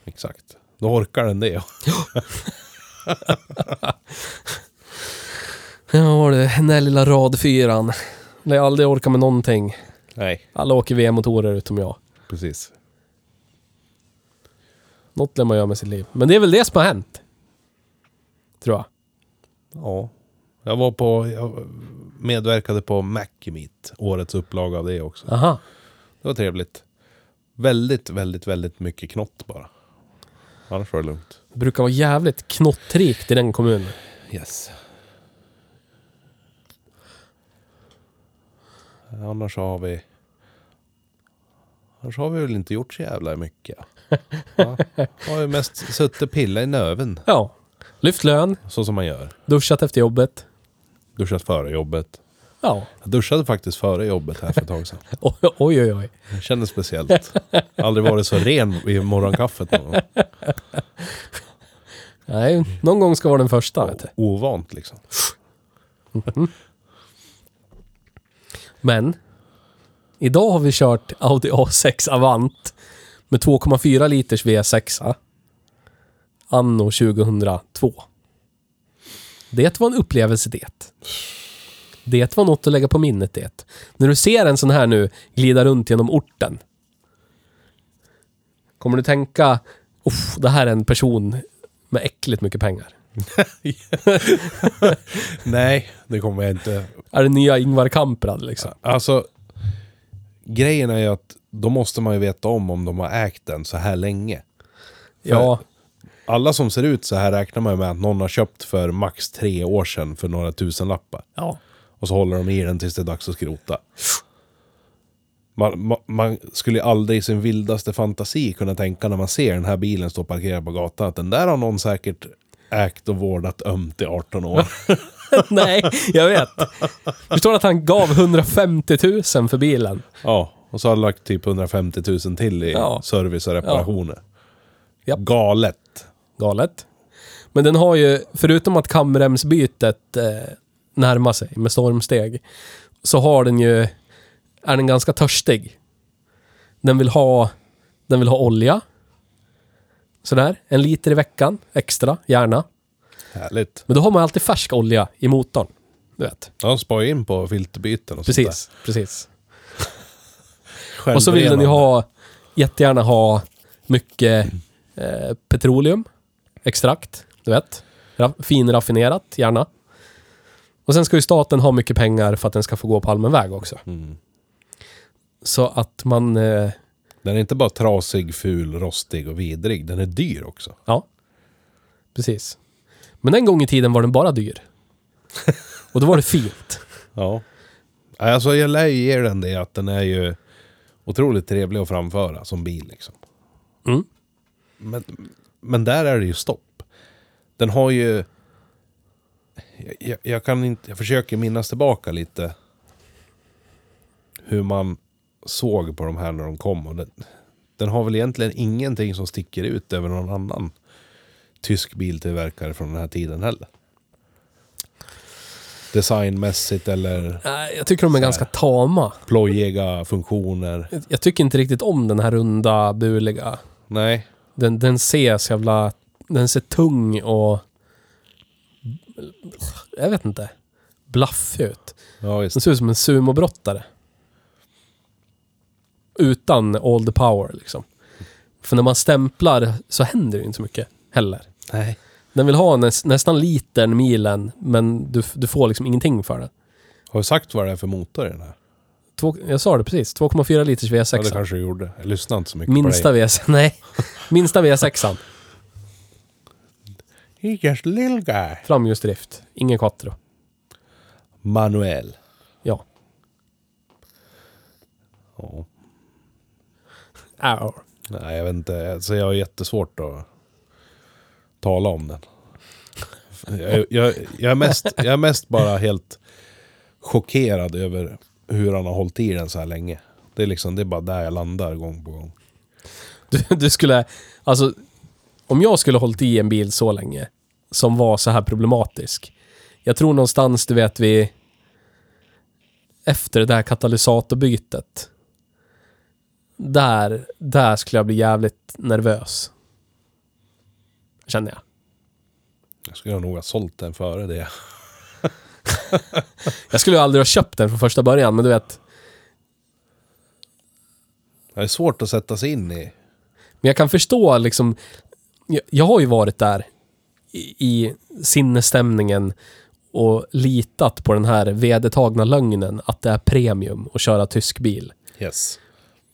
Exakt. Då orkar den det. Ja, var det den där lilla radfyran. När jag aldrig orkar med någonting. Nej, Alla åker V-motorer utom jag. precis. Något lär man göra med sitt liv. Men det är väl det som har hänt. Tror jag. Ja. Jag var på... Jag medverkade på Macmeet. Årets upplaga av det också. Aha. Det var trevligt. Väldigt, väldigt, väldigt mycket knott bara. Annars var det lugnt. Det brukar vara jävligt knottrikt i den kommunen. Yes. Annars har vi... Annars har vi väl inte gjort så jävla mycket. Ja. Har ju mest suttit och pillat i növen. Ja. Lyft lön, Så som man gör. duschat efter jobbet. Duschat före jobbet. Ja. Jag duschade faktiskt före jobbet här för ett tag sedan. Oj, oj, oj. Det kändes speciellt. Aldrig varit så ren vid morgonkaffet någon. Nej, någon gång ska vara den första. Vet du. Ovant liksom. Men, idag har vi kört Audi A6 Avant med 2,4 liters V6. Anno 2002. Det var en upplevelse det. Det var något att lägga på minnet det. När du ser en sån här nu glida runt genom orten. Kommer du tänka, Uff, det här är en person med äckligt mycket pengar. Nej, det kommer jag inte. Är det nya Ingvar Kamprad liksom? Alltså, grejen är ju att då måste man ju veta om om de har ägt den så här länge. Ja, Alla som ser ut så här räknar man med att någon har köpt för max tre år sedan för några tusen lappar. ja. Och så håller de i den tills det är dags att skrota. Man, man, man skulle aldrig i sin vildaste fantasi kunna tänka när man ser den här bilen stå parkerad på gatan att den där har någon säkert ägt och vårdat ömt i 18 år. Nej, jag vet. Förstår du att han gav 150 000 för bilen? ja, och så har han lagt typ 150 000 till i Ja. service och reparationer. Japp. Galet. Galet. Men den har ju, förutom att kamremsbytet eh, närmar sig med stormsteg, så har den ju, är den ganska törstig. Den vill ha, den vill ha olja. Sådär, en liter i veckan extra, gärna. Härligt. Men då har man alltid färsk olja i motorn. Du vet. Ja, spara in på filterbyten och Precis, precis. sånt där. Och så vill den ju ha, jättegärna ha mycket eh, petroleum, extrakt, du vet. Ra finraffinerat, gärna. Och sen ska ju staten ha mycket pengar för att den ska få gå på allmän väg också. Mm. Så att man, eh, Den är inte bara trasig, ful, rostig och vidrig. Den är dyr också. ja. Precis. Men en gång i tiden var den bara dyr. Och då var det fint. Ja. Alltså jag lär ju ge den det att den är ju otroligt trevlig att framföra som bil liksom. Mm. Men, men där är det ju stopp. Den har ju... Jag, jag, kan inte... Jag försöker minnas tillbaka lite. Hur man såg på de här när de kom. Och den, den har väl egentligen ingenting som sticker ut över någon annan tysk biltillverkare från den här tiden heller. Designmässigt eller Nej, Jag tycker de är ganska tama. plojiga funktioner. Jag- Jag tycker inte riktigt om den här runda, buliga. Nej, Den, den ser så jävla... Den ser tung och... Jag vet inte. Blaffig ut. ja visst. Den ser ut som en sumobrottare. Utan all the power liksom. För när man stämplar så händer det inte så mycket heller. Nej. Den vill ha näs, nästan litern milen, men du, du får liksom ingenting för den. Har du sagt vad det är för motor i den här? Två, jag sa det precis, 2,4 liters V6. Ja, det kanske du gjorde. Jag lyssnade inte så mycket Minsta på dig. V6, nej. Minsta V6an. He just little guy. Framhjulsdrift. Ingen quattro. Manuell. Ja. Ja. Au. Nej, jag vet inte. Alltså, jag har jättesvårt att tala om den. Jag, jag, jag, är mest, jag är mest bara helt chockerad över hur han har hållit i den så här länge. Det är liksom, det är bara där jag landar gång på gång. Du, du skulle... Alltså, om jag skulle hållit i en bil så länge, som var så här problematisk. Jag tror någonstans, du vet, vi... Efter det där katalysatorbytet. Där, där skulle jag bli jävligt nervös. Känner jag. Jag skulle nog ha sålt den före det. Jag skulle aldrig ha köpt den från första början, men du vet. Det är svårt att sätta sig in i. Men jag kan förstå liksom... Jag, har ju varit där i, i sinnesstämningen och litat på den här vedertagna lögnen att det är premium att köra tysk bil. Yes.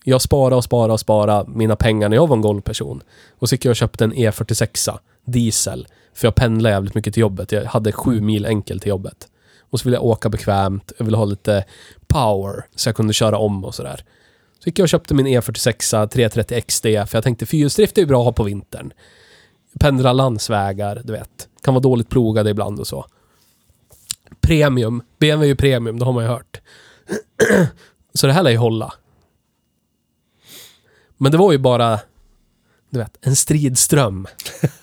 Jag sparade och sparade och sparade mina pengar när jag var en golvperson. Och så gick jag och köpte en E46. diesel. För jag pendlar jävligt mycket till jobbet. Jag hade sju mil enkel till jobbet. Och så ville jag åka bekvämt. Jag ville ha lite power så jag kunde köra om och sådär. Så gick jag och köpte min E E46 330 XD för jag tänkte fyrhjulsdrift är ju bra att ha på vintern. Pendla landsvägar, du vet. Kan vara dåligt plogade ibland och så. Premium. BMW är ju premium, det har man ju hört. så det här lär ju hålla. Men det var ju bara, du vet, en stridström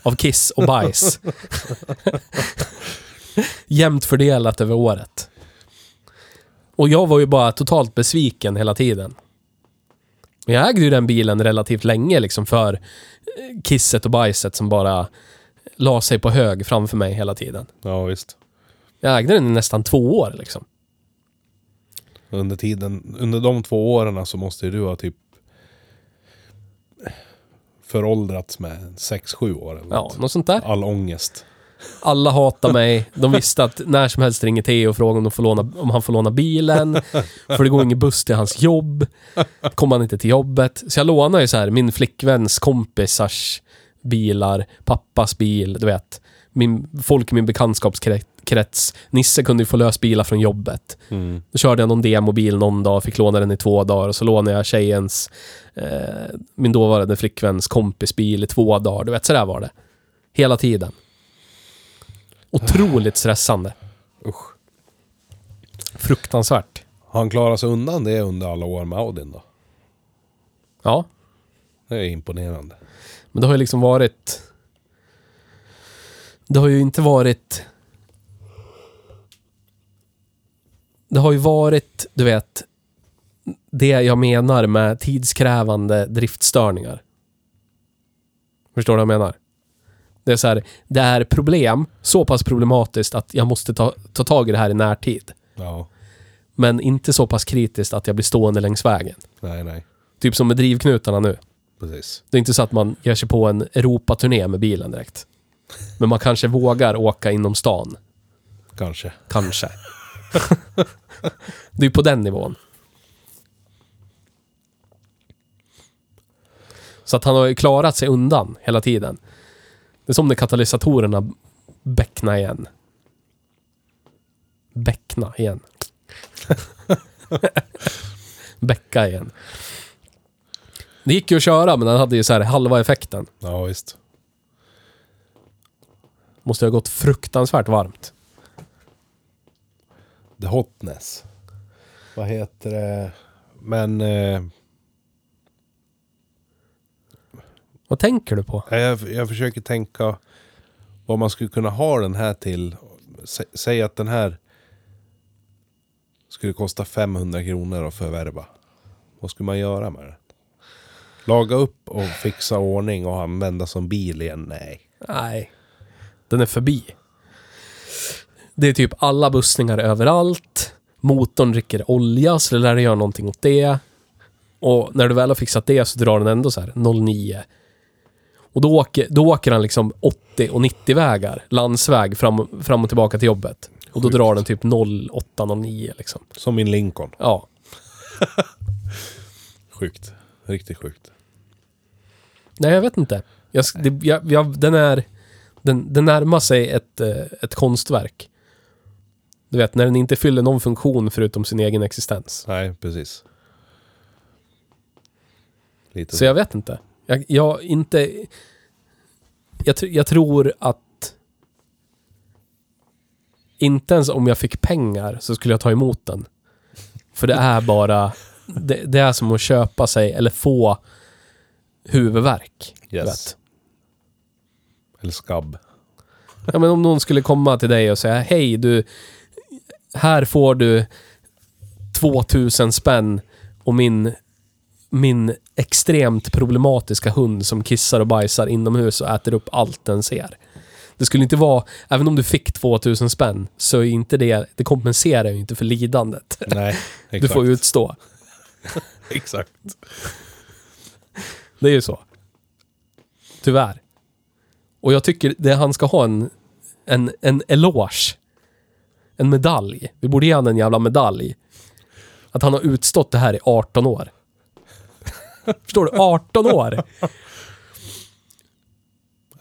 av kiss och bajs. Jämnt fördelat över året. Och jag var ju bara totalt besviken hela tiden. Men jag ägde ju den bilen relativt länge liksom för kisset och bajset som bara la sig på hög framför mig hela tiden. Ja, visst. Jag ägde den i nästan två år liksom. Under tiden, under de två åren så måste ju du ha typ föråldrats med 6-7 år eller Ja, något. sånt där. All ångest. Alla hatar mig. De visste att när som helst ringer Theo och frågar om, de får låna, om han får låna bilen. För det går ingen buss till hans jobb. Kommer han inte till jobbet. Så jag lånar ju så här min flickväns kompisars bilar, pappas bil, du vet. Min, folk i min bekantskapskrets. Nisse kunde ju få lös bilar från jobbet. Mm. Då körde jag någon demobil någon dag, fick låna den i två dagar och så lånade jag tjejens, eh, min dåvarande flickväns kompisbil i två dagar. Du vet, så där var det. Hela tiden. Otroligt stressande. Usch. Fruktansvärt. Har han klarat sig undan det under alla år med Audin då? Ja, Det är imponerande. men det har ju liksom varit... Det har ju inte varit... Det har ju varit, du vet, det jag menar med tidskrävande driftstörningar. Förstår du vad jag menar? Det är så här, det är problem, så pass problematiskt att jag måste ta, ta tag i det här i närtid. Ja. Men inte så pass kritiskt att jag blir stående längs vägen. Nej, nej. Typ som med drivknutarna nu. Precis. Det är inte så att man ger sig på en Europaturné med bilen direkt. Men man kanske vågar åka inom stan. Kanske. Kanske. det är på den nivån. Så att han har ju klarat sig undan hela tiden. Det är som när katalysatorerna bäckna igen. Bäckna igen. Bäcka igen. Det gick ju att köra, men han hade ju så här halva effekten. Ja, visst. Måste ha gått fruktansvärt varmt. The Hotness. Vad heter det? Men... Eh, Vad tänker du på? jag, jag försöker tänka vad man skulle kunna ha den här till. Sä, säg att den här skulle kosta 500 kronor att förvärva. Vad skulle man göra med den? Laga upp och fixa ordning och använda som bil igen? Nej. Nej. Den är förbi. Det är typ alla bussningar överallt. Motorn dricker olja, så det lär göra någonting åt det. Och när du väl har fixat det så drar den ändå så här 09. Och då åker, då åker han liksom 80 och 90 vägar, landsväg, fram, fram och tillbaka till jobbet. Och då Sjukt. drar den typ 08, 09 liksom. Som min Lincoln. Ja. Sjukt. Riktigt sjukt. Nej, jag vet inte. Jag, det, jag, jag, den är... Den, den närmar sig ett, eh, ett konstverk. Du vet, när den inte fyller någon funktion förutom sin egen existens. Nej, precis. Lite Så jag vet inte. Jag, jag inte... Jag, jag tror att... Inte ens om jag fick pengar så skulle jag ta emot den. För det är bara... Det, det är som att köpa sig, eller få huvudvärk. Yes. vet. Eller skabb. Ja, men om någon skulle komma till dig och säga Hej du, här får du 2000 spänn och min, min extremt problematiska hund som kissar och bajsar inomhus och äter upp allt den ser. Det skulle inte vara, även om du fick 2000 spänn, så är inte det, det kompenserar ju inte för lidandet. Nej, Du exakt. får utstå. Exakt. Det är ju så. Tyvärr. Och jag tycker det han ska ha en, en, en eloge. En medalj. Vi borde ge han en jävla medalj. Att han har utstått det här i 18 år. Förstår du? 18 år!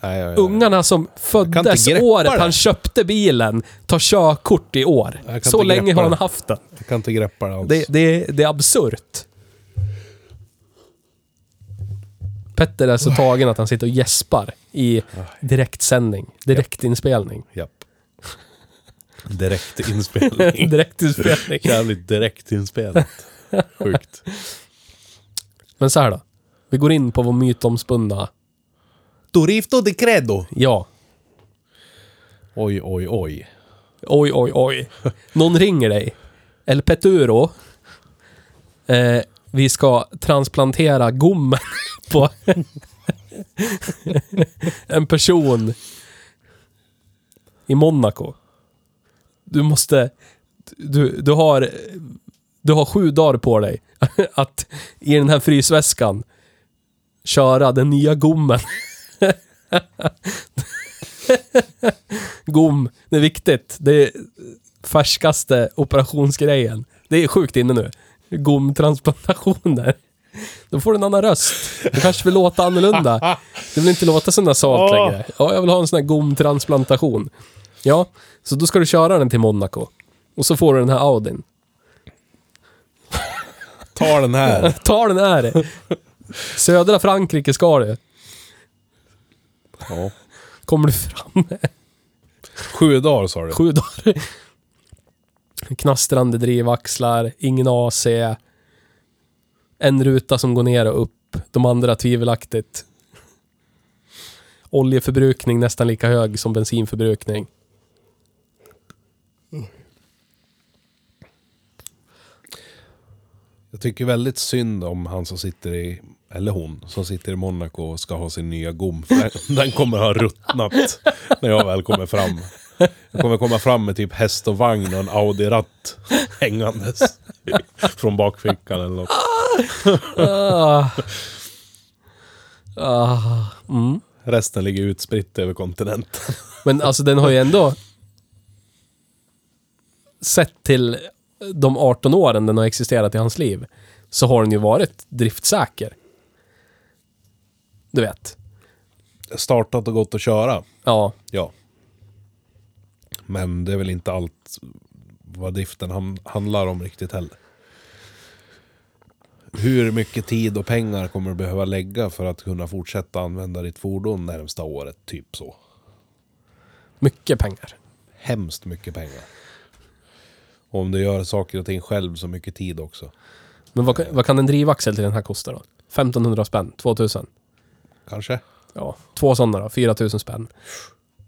Nej, jag, jag, Ungarna som föddes året det. han köpte bilen tar körkort i år. Så länge har han haft den. jag kan inte greppa det alls. Det, det, det är absurt. Petter är så tagen att han sitter och gäspar i direktsändning. Direktinspelning. Japp. Direkt inspelning. Direktinspelning. Jävligt direkt inspelat. Sjukt. Men så här då. Vi går in på vår mytomspunna... Dorifto di credo. Ja. Oj, oj, oj. Oj, oj, oj. Någon ringer dig. El Peturo. Eh, vi ska transplantera gommen på en person i Monaco. Du måste... Du, du har... Du har sju dagar på dig att i den här frysväskan köra den nya gommen. Gom, det är viktigt. Det är färskaste operationsgrejen. Det är sjukt inne nu. Gomtransplantationer. Då får du en annan röst. Du kanske vill låta annorlunda. Du vill inte låta så nasalt längre. Ja, jag vill ha en sån här gomtransplantation. Ja, så då ska du köra den till Monaco. Och så får du den här Audin. Ta den här. Ta den här! Södra Frankrike ska du. Ja. Kommer du fram Sju dagar sa du. sju dagar. Knastrande drivaxlar, ingen AC. En ruta som går ner och upp, de andra tvivelaktigt. Oljeförbrukning nästan lika hög som bensinförbrukning. Jag tycker väldigt synd om han som sitter i, eller hon, som sitter i Monaco och ska ha sin nya gom. För Den, den kommer ha ruttnat när jag väl kommer fram. Jag kommer komma fram med typ häst och vagn och en Audi-ratt hängandes från bakfickan eller något. Ah. Ah. Mm. Resten ligger utspritt över kontinenten. Men alltså den har ju ändå... Sett till de 18 åren den har existerat i hans liv, så har den ju varit driftsäker. Du vet. Startat och gått att köra, Ja. ja. Men det är väl inte allt vad driften ham- handlar om riktigt heller. Hur mycket tid och pengar kommer du behöva lägga för att kunna fortsätta använda ditt fordon närmsta året? Typ så. Mycket pengar. Hemskt mycket pengar. Och om du gör saker och ting själv så mycket tid också. Men vad, kan- vad kan en drivaxel till den här kosta då? 1500 spänn? 2000? Kanske? Ja. Två sådana då? 4000 spänn.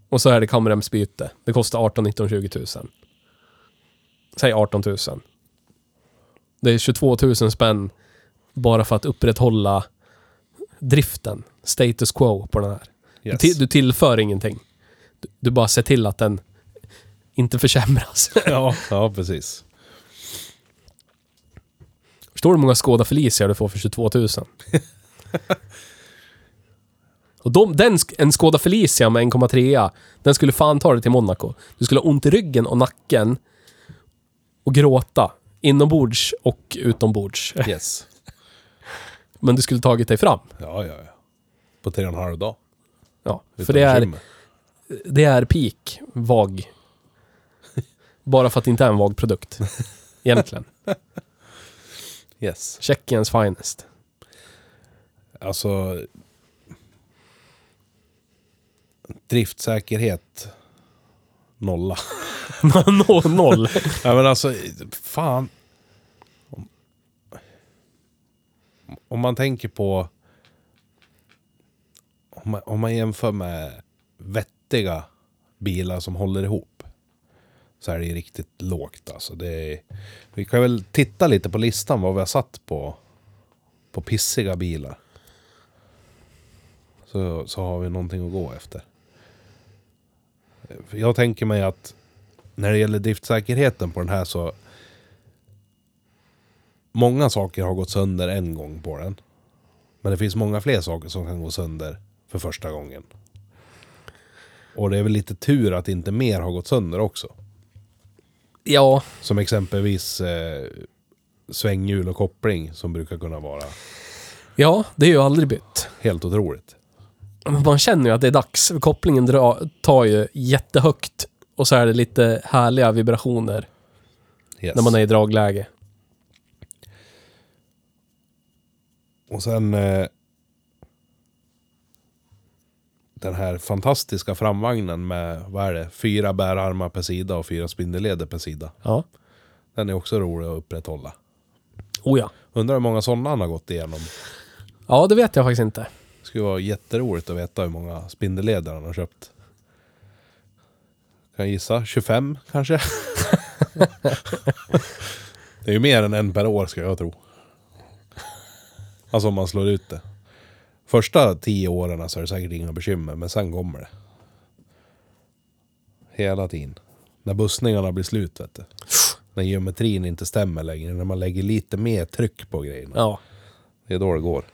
Och så är det kamremsbyte. Det kostar 18, 19, 20 tusen. Säg 18 000. Det är 22 000 spänn bara för att upprätthålla driften. Status quo på den här. Du, Yes. du tillför ingenting. Du, du bara ser till att den inte försämras. Ja, ja, precis. Förstår du hur många Skoda Felicia du får för 22 000? Och de, den, en Skoda Felicia med 1,3 den skulle fan ta dig till Monaco. Du skulle ha ont i ryggen och nacken och gråta. Inombords och utombords. Yes. Men du skulle tagit dig fram. Ja, ja, ja. På tre och en halv dag. Ja, för Utan det är, det är peak VAG. Bara för att det inte är en VAG-produkt. Egentligen. Yes. Tjeckiens finest. Alltså... Driftsäkerhet. Nolla. Noll. noll. Ja men alltså, fan. Om, om man tänker på... Om man, om man jämför med vettiga bilar som håller ihop. Så är det riktigt lågt alltså. Det är, vi kan väl titta lite på listan vad vi har satt på, på pissiga bilar. Så, så har vi någonting att gå efter. Jag tänker mig att när det gäller driftsäkerheten på den här så... Många saker har gått sönder en gång på den. Men det finns många fler saker som kan gå sönder för första gången. Och det är väl lite tur att inte mer har gått sönder också. Ja, Som exempelvis eh, svänghjul och koppling som brukar kunna vara ja, det är ju aldrig bytt. helt otroligt. Men Man känner ju att det är dags. Kopplingen dra, tar ju jättehögt. Och så är det lite härliga vibrationer Yes. när man är i dragläge. Och sen... Eh, den här fantastiska framvagnen med, vad är det, fyra bärarmar per sida och fyra spindelleder per sida. Ja. Den är också rolig att upprätthålla. Oh ja. Undrar hur många sådana han har gått igenom. Ja, det vet jag faktiskt inte. Det skulle vara jätteroligt att veta hur många spindelleder han har köpt. Kan jag gissa? 25 kanske? det är ju mer än en per år ska jag tro. Alltså om man slår ut det. Första tio åren så är det säkert inga bekymmer, men sen kommer det. Hela tiden. När bussningarna blir slut vet du. När geometrin inte stämmer längre, när man lägger lite mer tryck på grejerna. Ja. Det är då det går.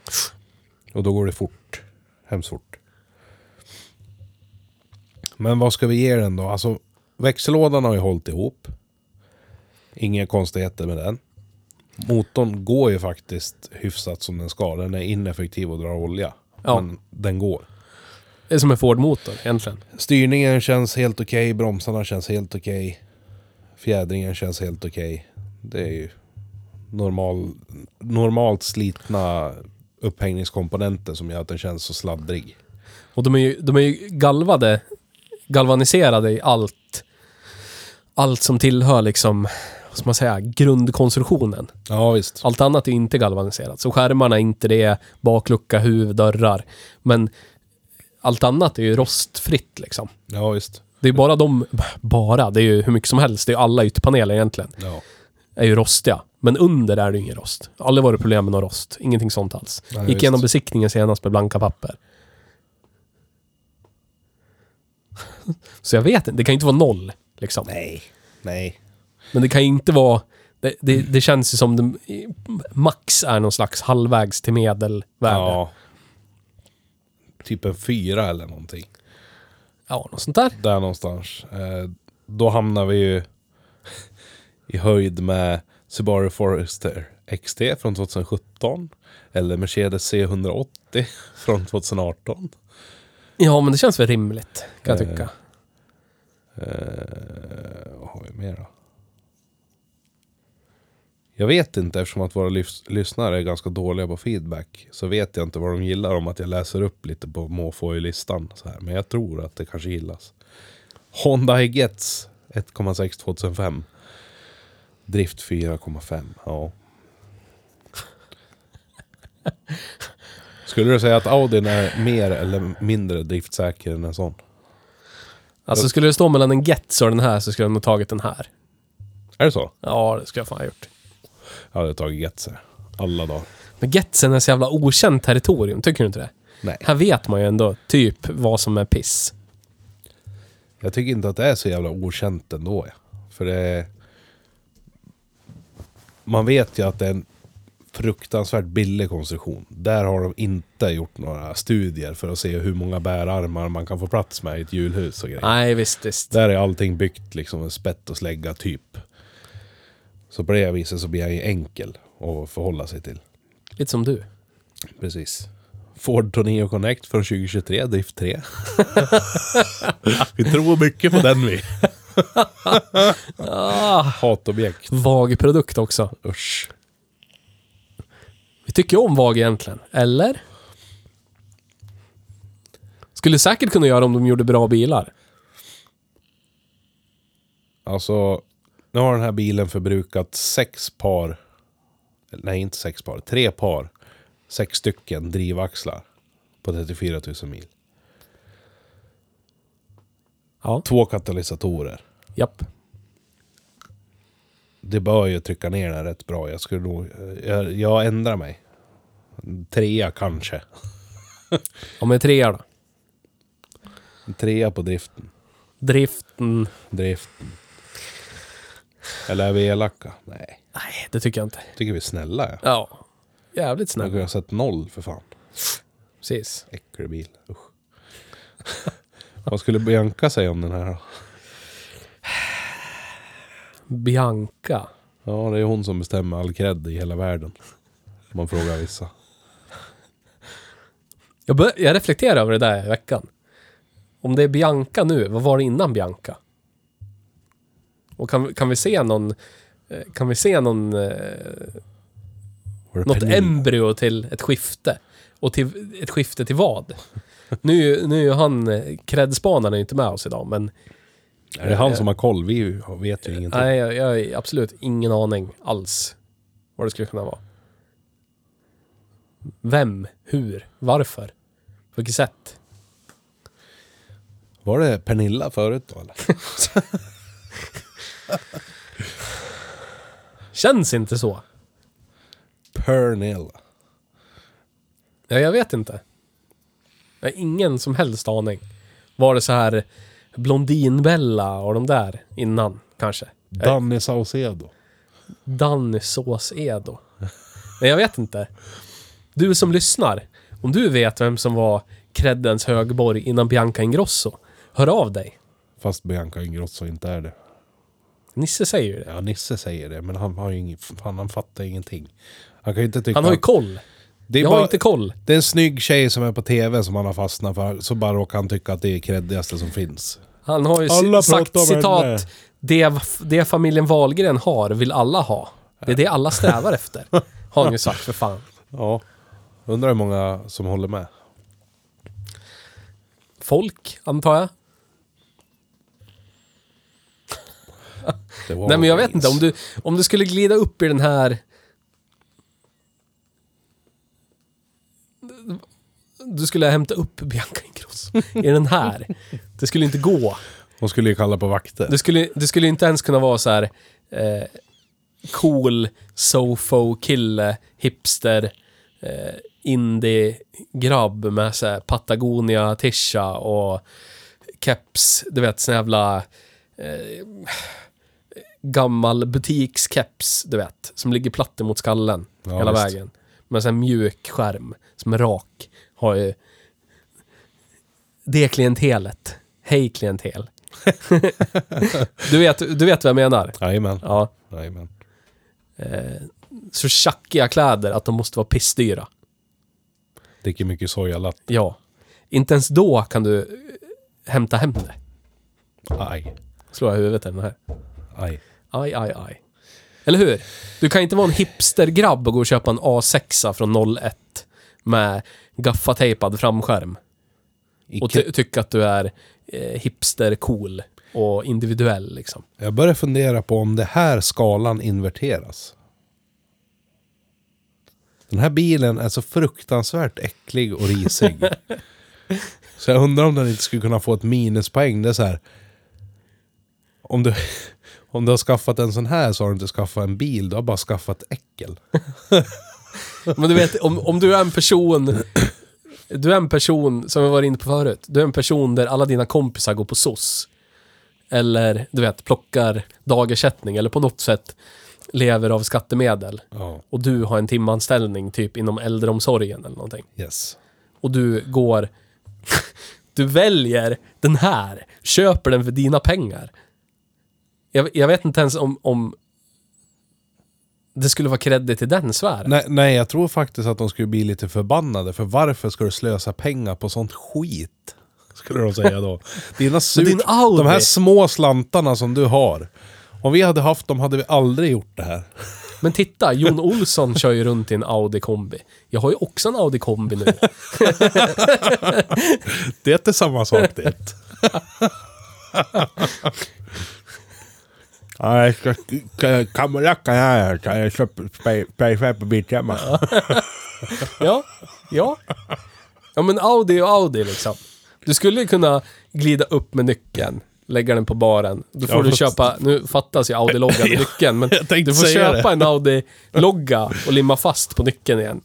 Och då går det fort. Hemskt fort. Men vad ska vi ge den då? Alltså växellådan har ju hållit ihop. Inga konstigheter med den. Motorn går ju faktiskt hyfsat som den ska. Den är ineffektiv och drar olja. Ja. Men den går. Det är som en Ford-motor egentligen. Styrningen känns helt okej. Bromsarna känns helt okej. Fjädringen känns helt okej. Det är ju normal, normalt slitna upphängningskomponenter som gör att den känns så sladdrig. Och de är ju, de är ju galvade, galvaniserade i allt, allt som tillhör liksom, ska man säga, grundkonstruktionen. Ja visst. Allt annat är inte galvaniserat. Så skärmarna är inte det, baklucka, huv, dörrar. Men allt annat är ju rostfritt liksom. Ja visst. Det är bara de, bara, det är ju hur mycket som helst. Det är alla ytterpaneler egentligen. Ja. Är ju rostiga. Men under är det ingen rost. Aldrig varit problem med någon rost. Ingenting sånt alls. Nej, Gick visst. igenom besiktningen senast med blanka papper. Så jag vet inte, det kan ju inte vara noll. Liksom. Nej. Nej. Men det kan ju inte vara... Det, det, det känns ju som det, max är någon slags halvvägs till medelvärde. Ja. Typ en fyra eller någonting. ja något sånt där. Där någonstans. Eh, då hamnar vi ju i höjd med Subaru Forester XT från 2017. Eller Mercedes C180 från 2018. Ja, men det känns väl rimligt, kan jag Eh. tycka. Eh, vad har vi mer då? Jag vet inte eftersom att våra lys- lyssnare är ganska dåliga på feedback. Så vet jag inte vad de gillar om att jag läser upp lite på måfå i listan. Så här. Men jag tror att det kanske gillas. Honda Higetz 1,6 2005. Drift 4,5. Ja. Skulle du säga att Audin är mer eller mindre driftsäker än en sån? Alltså, skulle det stå mellan en Getz och den här så skulle jag nog tagit den här. Är det så? Ja, det skulle jag fan ha gjort. Jag hade tagit Getzer. Alla dagar. Men Getsen är så jävla okänt territorium, tycker du inte det? Nej. Här vet man ju ändå typ vad som är piss. Jag tycker inte att det är så jävla okänt ändå. För det. Man vet ju att det är en fruktansvärt billig konstruktion. Där har de inte gjort några studier för att se hur många bärarmar man kan få plats med i ett hjulhus och grejer. Nej, visst, visst. Där är allting byggt liksom med spett och slägga typ. Så på det viset så blir han ju enkel att förhålla sig till. Lite som du. Precis. Ford Tourneo Connect från 2023, drift 3. vi tror mycket på den vi. Ah, Hatobjekt. vag produkt också. Usch. Vi tycker om vag egentligen, eller? Skulle säkert kunna göra om de gjorde bra bilar. Alltså, nu har den här bilen förbrukat sex par. Nej, inte sex par. Tre par. Sex stycken drivaxlar. På 34 000 mil. Ja, Två katalysatorer. japp. Det bör ju trycka ner den rätt bra. Jag skulle nog... Jag, jag ändrar mig. Trea kanske. Ja, men trea då. En trea på driften. Driften. Driften. Eller är vi elaka? Nej. Nej, det tycker jag inte. Tycker vi är snälla ja. Ja. Jävligt Jag snäll. kunde ha sett noll för fan. Precis. Äcklig bil. Usch. Vad skulle Bianca säga om den här då? Bianca. Ja, det är hon som bestämmer all cred i hela världen. Om man frågar vissa. Jag, jag reflekterar över det där i veckan. Om det är Bianca nu, vad var det innan Bianca? Och kan, kan vi se någon... eh, Kan vi se någon... eh, Något Pernilla? embryo till ett skifte. Och till ett skifte till vad? Nu, nu är han... eh, Kredspanaren är ju inte med oss idag, men... Är det han som har koll? Vi vet ju ingenting. Nej, jag, jag har absolut ingen aning alls vad det skulle kunna vara. Vem? Hur? Varför? På vilket sätt? Var det Pernilla förut då eller? Känns inte så. Pernilla. Ja, jag vet inte. Jag har ingen som helst aning. Var det så här Blondinbella och de där innan, kanske? Danny Saucedo. Danny Sås-Edo. Men jag vet inte. Du som lyssnar, om du vet vem som var creddens högborg innan Bianca Ingrosso, hör av dig. Fast Bianca Ingrosso inte är det. Nisse säger ju det. Ja, Nisse säger det, men han har ju ingen, fan, han fattar ingenting. Han kan ju inte tycka... Han har ju koll. det, är Jag bara, har inte koll. det är en snygg tjej som är på tv som han har fastnat för, så bara råkar han tycka att det är creddigaste som finns. Han har ju Alla sagt citat, det, det familjen Wahlgren har vill alla ha. Det är det alla strävar efter. Har han ju sagt för fan. Ja. Undrar hur många som håller med. Folk, antar jag. Det var Nej men jag vet inte, om du, om du skulle glida upp i den här... Du skulle hämta upp Bianca Ingrosso i den här. Det skulle inte gå. Hon skulle ju kalla på vakter. Du skulle, du skulle inte ens kunna vara så här eh, cool, sofo, kille, hipster, eh, indie-grabb med så här Patagonia, tisha och keps, du vet sån jävla eh, gammal butikskeps, du vet, som ligger platt mot skallen Ja, hela visst. vägen. Med en mjuk skärm som är rak. Har ju det klientelet. Hej klientel. du, vet, du vet vad jag menar? Jajamän. Ja. Jajamän. Eh, så tjackiga kläder att de måste vara pissdyra. Dricker mycket sojalatt. Ja. Inte ens då kan du eh, hämta hem det. Aj. Slår jag huvudet i den här. Aj. Aj, aj, aj. Eller hur? Du kan inte vara en hipstergrabb och gå och köpa en A6 från 01 med gaffatejpad framskärm. Och ty- tycka att du är eh, hipster cool och individuell liksom. Jag börjar fundera på om det här skalan inverteras. Den här bilen är så fruktansvärt äcklig och risig. så jag undrar om den inte skulle kunna få ett minuspoäng. Det är så här. Om du, om du har skaffat en sån här så har du inte skaffat en bil. Du har bara skaffat äckel. Men du vet, om, om du är en person... Du är en person, som vi var inne på förut, du är en person där alla dina kompisar går på SOS. Eller, du vet, plockar dagersättning eller på något sätt lever av skattemedel. Ja, Och du har en timanställning typ inom äldreomsorgen eller någonting. yes. Och du går... Du väljer den här, köper den för dina pengar. Jag, jag vet inte ens om, om det skulle vara credit i den sfären. Nej, nej, jag tror faktiskt att de skulle bli lite förbannade. För varför ska du slösa pengar på sånt skit? Skulle de säga då. Dina surt, din de här små slantarna som du har. Om vi hade haft dem hade vi aldrig gjort det här. Men titta, Jon Olsson kör ju runt i en Audi kombi. Jag har ju också en Audi kombi nu. Det är inte samma sak det. Ja, jag ska... Kammarjackan här. Jag köper på Biltema. Ja, ja. Ja men Audi och Audi liksom. Du skulle ju kunna glida upp med nyckeln, lägga den på baren. Då får Ja, du köpa, nu fattas ju Audi-loggan med nyckeln, men Jag tänkte du får säga köpa det. en Audi-logga och limma fast på nyckeln igen.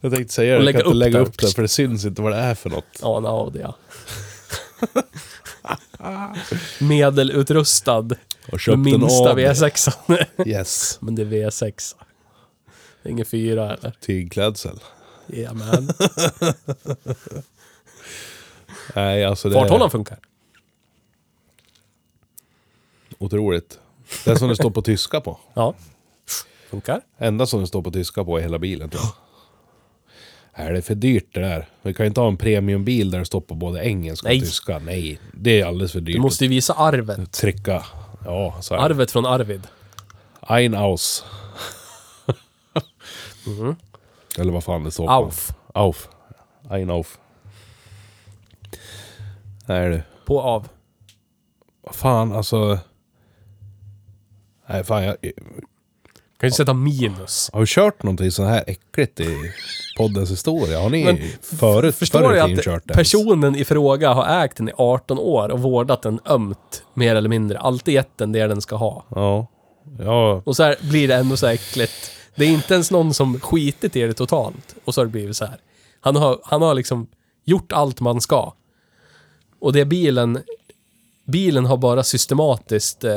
Jag tänkte säga det, jag lägga kan inte upp lägga den. upp den för det syns inte vad det är för något. Ja, en Audi ja. Medelutrustad. Och Den köpt en minsta Audi. V6. Yes. men det är V6. Det är ingen fyra eller? Tygklädsel. Jajamän. Nej, alltså det Farthållaren är funkar. otroligt. Det är som det står på tyska på. Ja. Funkar. Enda som det står på tyska på i hela bilen. tror jag. Är det för dyrt det där? Vi kan ju inte ha en premiumbil där det står på både engelska Nej. och tyska. Nej, det är alldeles för dyrt. Du måste ju visa arvet. trycka. Ja, så är det. Arvet från Arvid. Ein aus. Eller vad fan det står på. Auf. Auf. Ein auf. Nej du. På av. Fan alltså. Nej fan jag, Kan ju sätta minus. har vi kört någonting så här äckligt i poddens historia? Har ni Men förut, Förstår tiden att kört det? personen i fråga har ägt den i 18 år och vårdat den ömt, mer eller mindre. Alltid gett den det den ska ha. Ja. Ja, Och så här blir det ändå så här äckligt. Det är inte ens någon som skitit i det totalt. Och så har det blivit så här. Han har, han har liksom gjort allt man ska. Och det bilen... Bilen har bara systematiskt eh,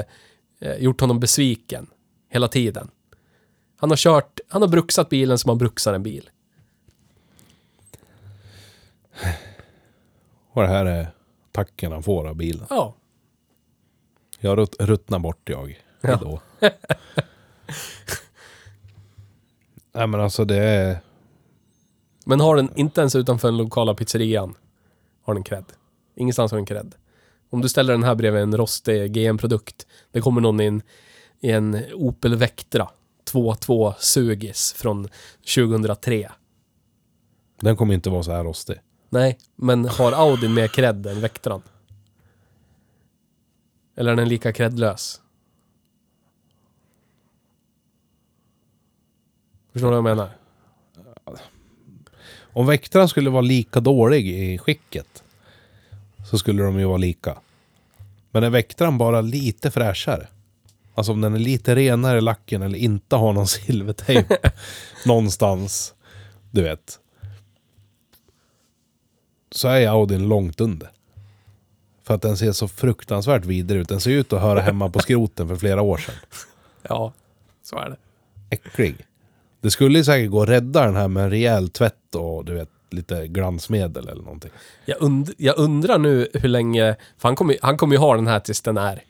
eh, gjort honom besviken. Hela tiden. Han har kört... Han har bruksat bilen som man bruksar en bil. och det här är tacken han får av bilen. Ja. Jag rutt, ruttnar bort jag. Ja. Nej men alltså det är... Men har den inte ens utanför den lokala pizzerian, har den cred. Ingenstans har den cred. Om du ställer den här bredvid en rostig GM-produkt, det kommer någon in i en Opel Vectra 2.2 Sugis från 2003. Den kommer inte vara så här rostig. Nej, men har Audin mer cred än Vectran? Eller är den lika credlös? Förstår du vad jag menar? Om Vectran skulle vara lika dålig i skicket så skulle de ju vara lika. Men är Vectran bara lite fräschare? Alltså om den är lite renare lacken eller inte har någon silvertejp någonstans. Du vet. Så är Audin långt under. För att den ser så fruktansvärt vidare ut. Den ser ut att höra hemma på skroten för flera år sedan. Ja, så är det. Äcklig. Det skulle ju säkert gå att rädda den här med en rejäl tvätt och du vet lite glansmedel eller någonting. Jag, und jag undrar nu hur länge... För han kommer, ju- han kommer ju ha den här tills den är...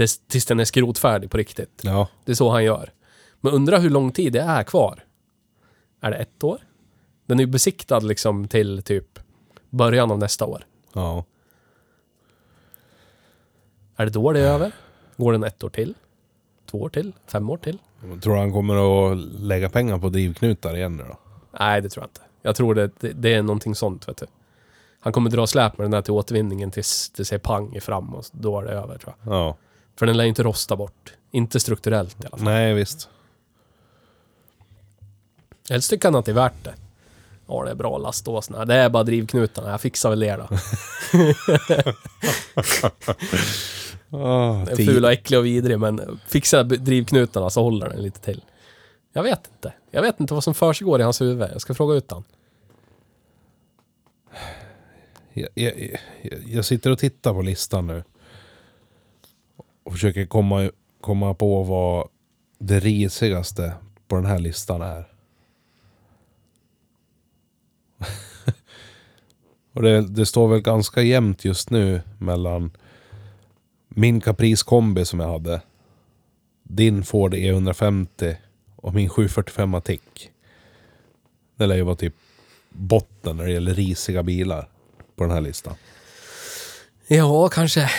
Tills, tills den är skrotfärdig på riktigt. Ja. Det är så han gör. Men undrar hur lång tid det är kvar. Är det ett år? Den är ju besiktad liksom till typ början av nästa år. Ja. Är det då det är över? Går den ett år till? Två år till? Fem år till? Tror du han kommer att lägga pengar på drivknutar igen nu då? Nej, det tror jag inte. Jag tror det, det, det är någonting sånt, vet du. Han kommer dra släp med den här till återvinningen tills det säger pang i fram och då är det över, tror jag. Ja. För den lär ju inte rosta bort. Inte strukturellt i alla fall. Nej, visst. Helst tycker han att det är värt det. Ja, det är bra laståsna. Det är bara drivknutarna. Jag fixar väl det då. Oh, Den är ful och äcklig och vidrig, men fixa drivknutarna så håller den lite till. Jag vet inte. Jag vet inte vad som försiggår i hans huvud. Jag ska fråga ut han. jag, jag, jag sitter och tittar på listan nu. Och försöker komma, komma på vad det risigaste på den här listan är. och det, det står väl ganska jämnt just nu mellan min Caprice kombi som jag hade. Din Ford E150 och min 745 Tick. Det lär ju vara typ botten när det gäller risiga bilar på den här listan. Ja, kanske.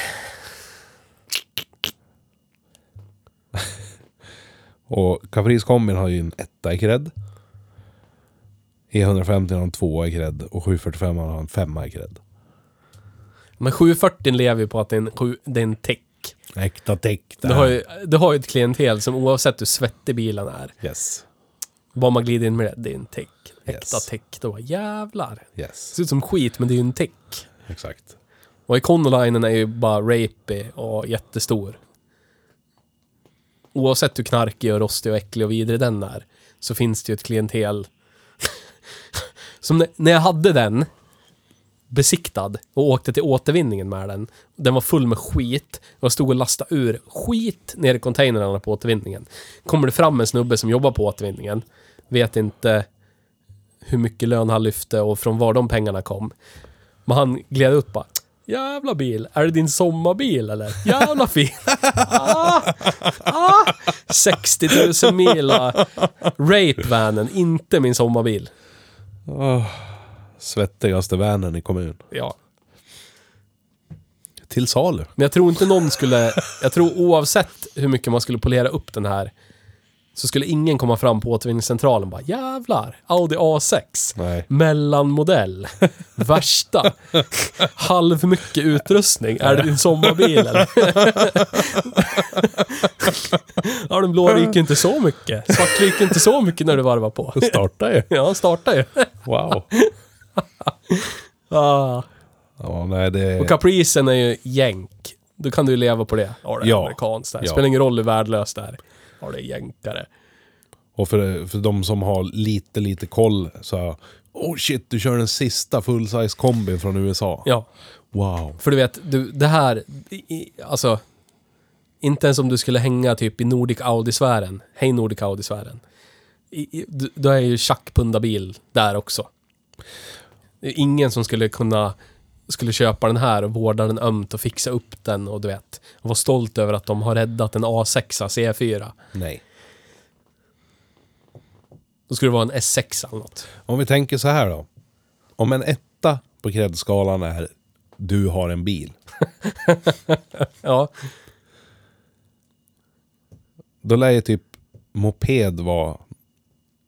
Och Caprice kombin har ju en etta i cred. E150 har en tvåa i cred och 745 har en femma i cred. Men 740 lever ju på att det är en, det är en tech. Äkta däck Du har, ju, du har ju ett klientel som oavsett hur svettig bilen är, Yes. vad man glider in med det, det är en tech. Äkta Yes. tech. Då jävlar. Det Yes. ser ut som skit, men det är ju en tech. Exakt. Och Econolinen är ju bara rapey och jättestor. Oavsett hur knarkig och rostig och äcklig och vidrig den är, så finns det ju ett klientel. Som när- jag hade den besiktad och åkte till återvinningen med den. Den var full med skit. Jag stod och lastade ur skit ner i containrarna på återvinningen. Kommer det fram en snubbe som jobbar på återvinningen, vet inte hur mycket lön han lyfte och från var de pengarna kom. Men han gled upp bara. Jävla bil. Är det din sommarbil eller? Jävla fin. ah, ah. 60 000 mil. ah. Rape-vanen, inte min sommarbil. Åh, svettigaste vanen i kommun. Ja. Till salu. Men jag tror inte någon skulle... Jag tror oavsett hur mycket man skulle polera upp den här så skulle ingen komma fram på återvinningscentralen och bara jävlar, Audi A6. Nej. Mellanmodell. Värsta. Halv mycket utrustning. Är det din sommarbil eller? ja, den blå ryker inte så mycket. Svart ryker inte så mycket när du varvar på. Starta ju. Ja, starta ju. Wow. Ah. Ja, nej det... Och capricen är ju jänk. Då kan du ju leva på det. Ja, det är Ja. amerikanskt där. Ja. Spelar ingen roll hur värdelöst det är. Ja, det jänkare. Och för, för de som har lite, lite koll så Oh shit, du kör den sista full-size kombin från USA. Ja. Wow. För du vet, du, det här, i- alltså, inte ens om du skulle hänga typ i Nordic Audi-sfären, hej Nordic Audi-sfären. Du är ju tjackpundabil där också. Det är ingen som skulle kunna, skulle köpa den här och vårda den ömt och fixa upp den och du vet, och vara stolt över att de har räddat en A6 C4. Nej. Då skulle det vara en S6 eller något. Om vi tänker så här då. Om en etta på kreddskalan är du har en bil. Ja, Då lär ju typ moped vara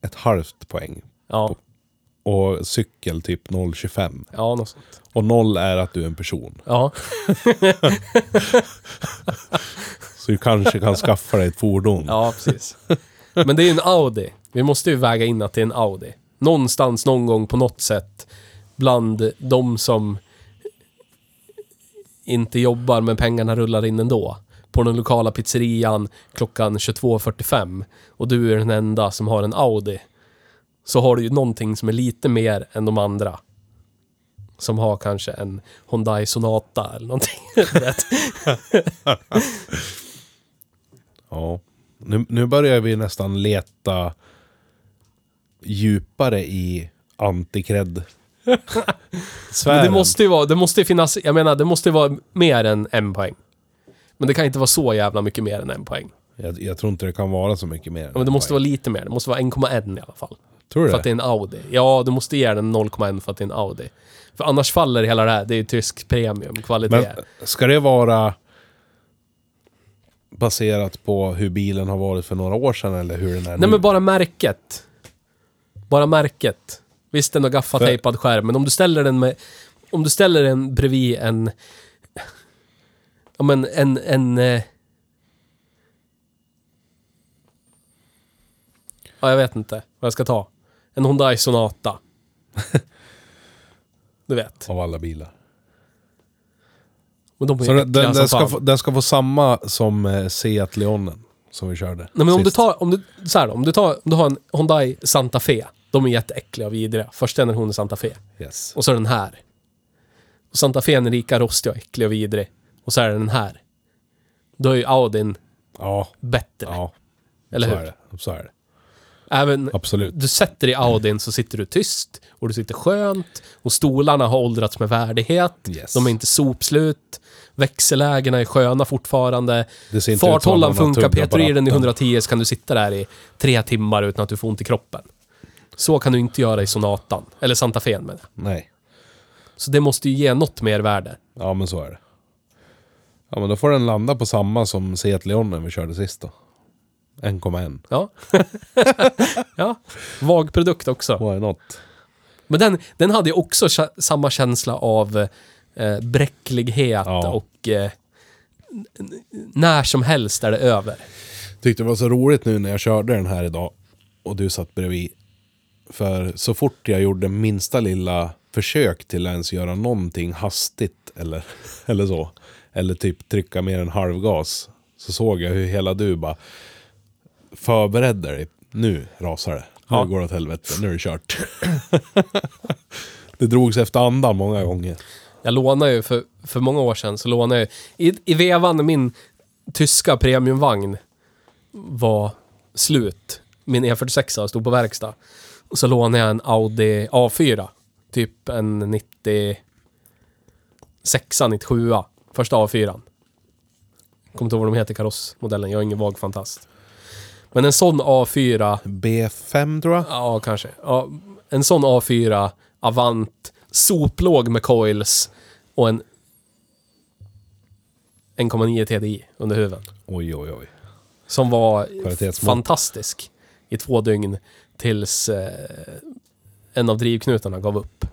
ett halvt poäng. ja, Och cykel typ 0,25. ja, något sånt. Och noll är att du är en person. Ja, Så du kanske kan skaffa dig ett fordon. Ja, precis. Men det är ju en Audi. Vi måste ju väga in att det är en Audi. Någonstans, någon gång, på något sätt. Bland de som inte jobbar men pengarna rullar in ändå. På den lokala pizzerian klockan 22.45. Och du är den enda som har en Audi. Så har du ju någonting som är lite mer än de andra. Som har kanske en Hyundai Sonata eller någonting. Ja. Nu, nu börjar vi nästan leta djupare i antikredd det måste ju vara, det måste finnas, jag menar det måste vara mer än en poäng. Men det kan inte vara så jävla mycket mer än en poäng. jag, jag tror inte det kan vara så mycket mer. Ja, men det måste vara lite mer, det måste vara 1,1 i alla fall. Tror du För att det det? är en Audi. Ja, du måste ge den 0,1 för att det är en Audi. För annars faller hela det här, det är ju tysk premium, kvalitet. Men ska det vara baserat på hur bilen har varit för några år sedan eller hur den är Nej nu? men bara märket. Bara märket. Visst, den har gaffatejpad skärm, men om du ställer den med... Om du ställer den bredvid en... Ja men en... en eh, ja, jag vet inte vad jag ska ta. En Hyundai Sonata. Du vet. Av alla bilar. Men de är Så den, den, den, ska få, den ska få samma som eh, Seat Leonen som vi körde. Nej men om du tar, om du, så här då, om du tar, om du har en Hyundai Santa Fe. De är jätteäckliga och vidriga. Första generationen Santa Fe. Yes. Och så är den här. Och Santa Fe är lika rostig och äcklig och vidrig. Och så är den här. Då är ju Audin Ja, bättre. ja. eller så hur? är det. Så är det. Även, Absolut. du sätter i Audin så sitter du tyst och du sitter skönt. Och stolarna har åldrats med värdighet. Yes. De är inte sopslut. Växellägena är sköna fortfarande. Farthållaren funkar. Petar i den i ratten. 110 så kan du sitta där i tre timmar utan att du får ont i kroppen. Så kan du inte göra i Sonatan. Eller Santa Fe med det. Nej. Så det måste ju ge något mer värde. Ja, men så är det. Ja, men då får den landa på samma som Seat Leonen vi körde sist då. 1,1. Ja. ja. Vag produkt också. Why not? Men den, den hade ju också samma känsla av eh, bräcklighet Ja. och eh, när som helst är det över. Tyckte det var så roligt nu när jag körde den här idag och du satt bredvid. För så fort jag gjorde minsta lilla försök till att ens göra någonting hastigt eller, eller så. Eller typ trycka mer än halvgas. Så såg jag hur hela du bara förberedde dig. Nu rasar det. Nu Ja. går det åt helvete. Nu är det kört. det drogs efter andan många gånger. Jag lånade ju för, för många år sedan, så lånade jag i, i vevan när min tyska premiumvagn var slut. Min E46 stod på verkstad. Och så lånade jag en Audi A4. Typ en 96 97 Första A4. Kommer inte ihåg vad de heter, karossmodellen. Jag är ingen vag fantast. Men en sån A4 B5 tror jag. Ja, kanske. Ja, en sån A4 Avant, soplåg med coils och en 1,9 TDI under huven. Oj, oj, oj. Som var fantastisk i två dygn tills eh, en av drivknutarna gav upp.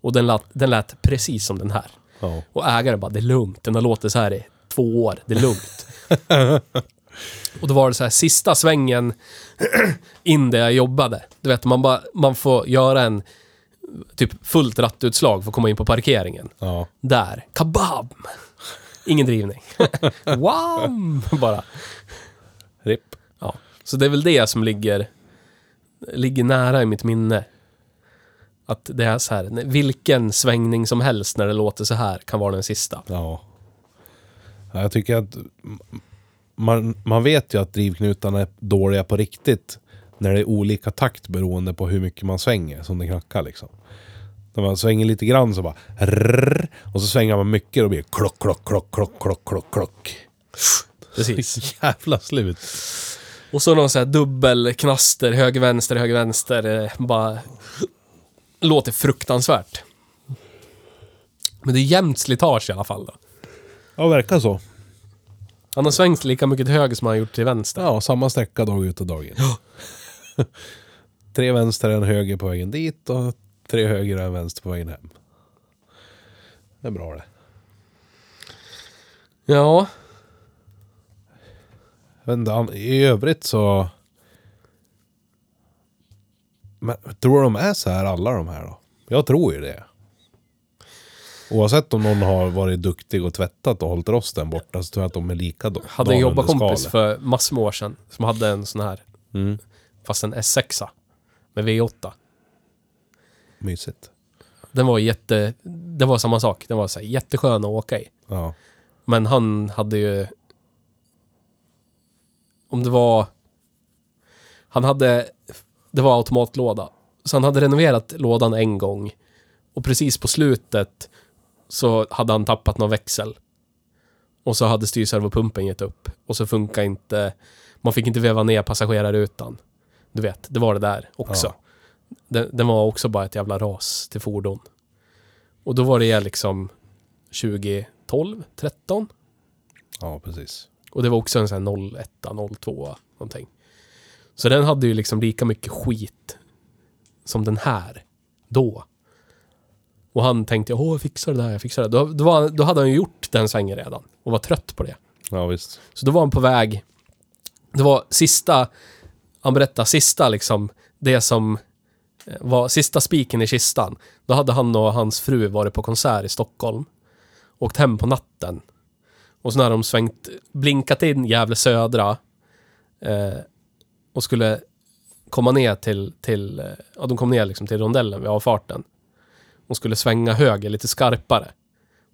Och den lät, den lät precis som den här. Ja. Och ägaren bara, det är lugnt. Den har låtit så här i två år. Det är lugnt. och då var det så här, sista svängen in där jag jobbade. Du vet, man, bara, man får göra en typ fullt rattutslag för att komma in på parkeringen. Ja. Där, kabam! Ingen drivning. Wam! Bara. RIP. Ja. Så det är väl det som ligger, ligger nära i mitt minne. Att det är så här, vilken svängning som helst när det låter så här kan vara den sista. Ja, Jag tycker att man, man vet ju att drivknutarna är dåliga på riktigt när det är olika takt beroende på hur mycket man svänger som det knackar liksom. När man svänger lite grann så bara rrrr, och så svänger man mycket då blir klock, klock, klock, klock, klock, klock, klock. Precis. Jävla slut. Och så någon sån här dubbelknaster, höger, vänster, höger, vänster. eh, Bara låter fruktansvärt. Men det är jämnt slitage i alla fall då. Ja, verkar så. Han har svängt lika mycket till höger som han har gjort till vänster. Ja, samma sträcka dag ut och dag in. tre vänster, en höger på vägen dit och tre höger och en vänster på vägen hem. Det är bra det. Ja, an- I övrigt så... Men tror de är så här alla de här då? Jag tror ju det. Oavsett om någon har varit duktig och tvättat och hållit rosten borta så tror jag att de är lika då. hade en jobbarkompis för massor med år sedan som hade en sån här, Mm, fast en S6 med V8. mysigt. Den var jätte... Det var samma sak. Den var så här jätteskön att åka i. Ja. Men han hade ju... Om det var... Han hade... Det var automatlåda. Så han hade renoverat lådan en gång. Och precis på slutet så hade han tappat någon växel. Och så hade styrservopumpen gett upp. Och så funkar inte... Man fick inte veva ner passagerarrutan. Du vet, det var det där också. Ja. Den, den var också bara ett jävla ras till fordon. Och då var det liksom 2012, 13. ja, precis. Och det var också en sån här 01, 02 någonting. Så den hade ju liksom lika mycket skit som den här då. Och han tänkte, åh jag fixar det där, jag fixar det. Då, då, var, då hade han ju gjort den svängen redan och var trött på det. Ja, visst. Så då var han på väg. Det var sista, han berättade sista liksom, det som eh, var sista spiken i kistan. Då hade han och hans fru varit på konsert i Stockholm. Åkt hem på natten. Och så när de svängt, blinkat in Gävle Södra. Eh, och skulle komma ner till, till, eh, ja de kom ner liksom till rondellen vid avfarten. Och skulle svänga höger lite skarpare.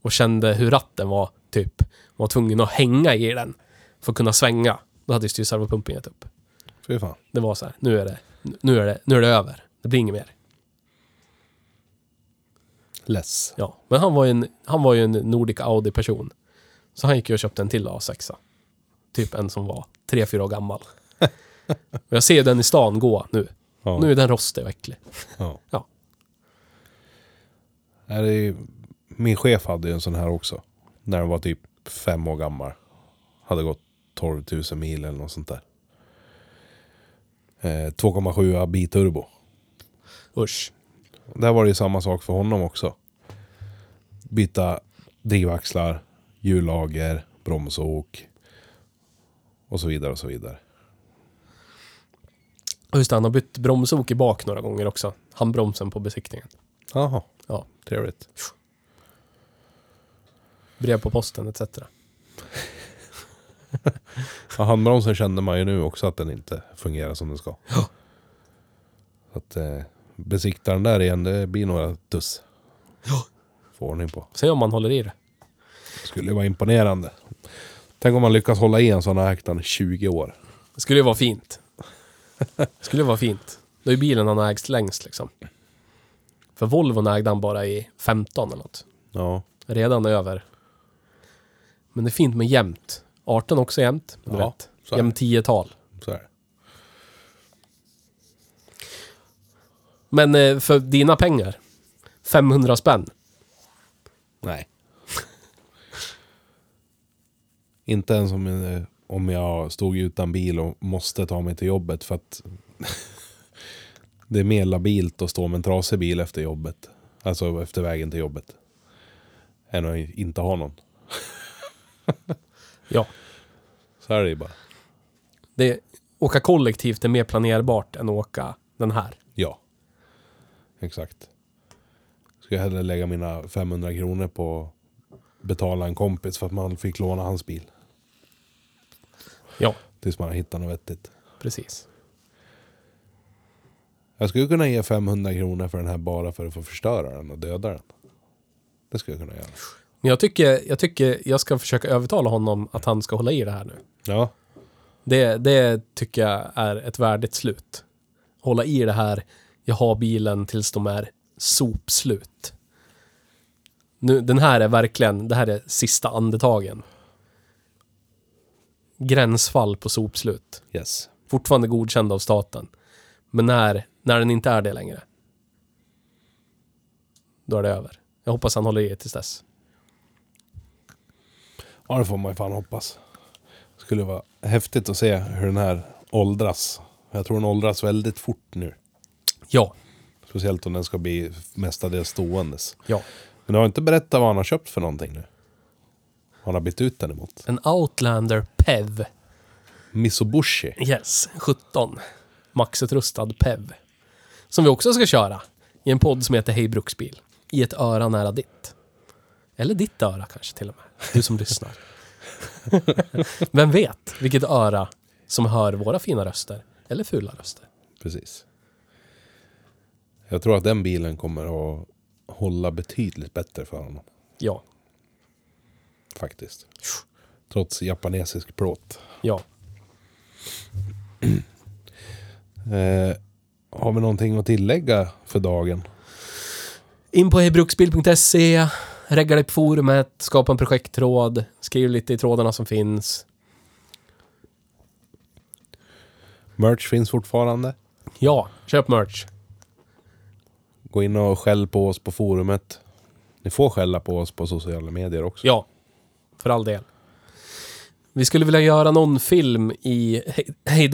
Och kände hur ratten var, typ. Var tvungen att hänga i den för att kunna svänga. Då hade ju styrservopumpen gett upp. Fy fan. Det var så här, nu är det, nu är det, nu är det över. Det blir inget mer. Less. Ja, men han var ju en, han var ju en Nordic Audi-person. Så han gick ju och köpte en till A6. Typ en som var tre fyra år gammal. och jag ser den i stan gå nu. Ja. Nu är den rostig och äcklig. Ja. Ja. Är Min chef hade ju en sån här också. När den var typ fem år gammal. Hade gått 12 000 mil eller något sånt där. Eh, 2,7 biturbo. Usch. Där var det ju samma sak för honom också. Byta drivaxlar, hjullager, bromsok. Och så vidare och så vidare. Just det, han har bytt bromsok i bak några gånger också. Handbromsen på besiktningen. Jaha, Ja. trevligt. Brev på posten etc. Ja, handbromsen kände man ju nu också att den inte fungerar som den ska. Ja. Så att eh, besikta den där igen, det blir några tuss. Ja. Få ordning på. Se om man håller i det. Skulle vara imponerande. Tänk om man lyckas hålla i en sån här Actan i 20 år. Det skulle ju vara fint. Det skulle vara fint. Det är ju bilen han har ägt längst liksom. För Volvon ägde han bara i 15 eller något. Ja, Redan över. Men det är fint med jämnt. 18 också jämnt. Ja, det. Jämnt 10-tal. så är det. Men eh, för dina pengar. 500 spänn. Nej. Inte ens om, om jag stod utan bil och måste ta mig till jobbet för att det är mer labilt att stå med en trasig bil efter jobbet. Alltså efter vägen till jobbet. Än att inte ha någon. Ja. Så är det ju bara. Det, åka kollektivt är mer planerbart än att åka den här. Ja. Exakt. Ska jag hellre lägga mina 500 kronor på att betala en kompis för att man fick låna hans bil. Ja, Tills man har hittat något vettigt. precis. Jag skulle kunna ge 500 kronor för den här bara för att få förstöra den och döda den. Det skulle jag kunna göra. Men jag tycker, jag tycker jag ska försöka övertala honom att han ska hålla i det här nu. Ja, Det, det tycker jag är ett värdigt slut. Hålla i det här, jag har bilen tills de är sopslut. Nu, den här är verkligen, det här är sista andetagen. Gränsfall på sopslut. yes. Fortfarande godkänd av staten. Men när, när den inte är det längre. Då är det över. Jag hoppas han håller i tills dess. Ja, det får man ju fan hoppas. Det skulle vara häftigt att se hur den här åldras. Jag tror den åldras väldigt fort nu. Ja, Speciellt om den ska bli mestadels ståendes. ja. Men du har inte berättat vad han har köpt för någonting nu? Han har bytt ut den emot. En Outlander PEV. Mitsubishi. Yes, 17. Maxutrustad PEV. Som vi också ska köra i en podd som heter Hej Bruksbil. I ett öra nära ditt. Eller ditt öra kanske till och med. Du som lyssnar. Vem vet vilket öra som hör våra fina röster. Eller fula röster. Precis. Jag tror att den bilen kommer att hålla betydligt bättre för honom. Ja, Faktiskt. Trots japanesisk plåt. ja. Eh, har vi någonting att tillägga för dagen? In på hejbruksbil.se, regga dig på forumet, skapa en projekttråd, skriv lite i trådarna som finns. Merch finns fortfarande. Ja, köp merch. Gå in och skäll på oss på forumet. Ni får skälla på oss på sociala medier också. Ja, för all del. Vi skulle vilja göra någon film i Hej- Hej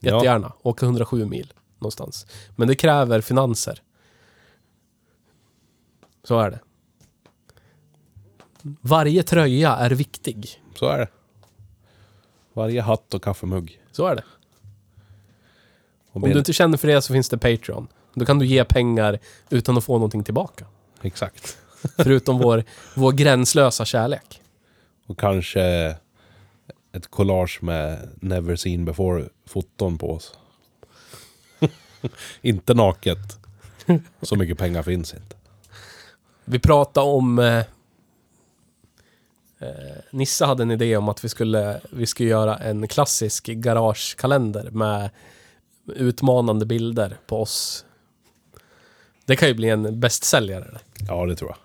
Dalarna-stil. Ja. Jättegärna. Åka 107 mil någonstans. Men det kräver finanser. Så är det. Varje tröja är viktig. Så är det. Varje hatt och kaffemugg. Så är det. Om du inte känner för det så finns det Patreon. Då kan du ge pengar utan att få någonting tillbaka. Exakt. Förutom vår, vår gränslösa kärlek. Och kanske ett collage med never seen before foton på oss. inte naket. Så mycket pengar finns inte. Vi pratade om... Eh, eh, Nissa hade en idé om att vi skulle, vi skulle göra en klassisk garagekalender med utmanande bilder på oss. Det kan ju bli en bästsäljare. Ja, det tror jag.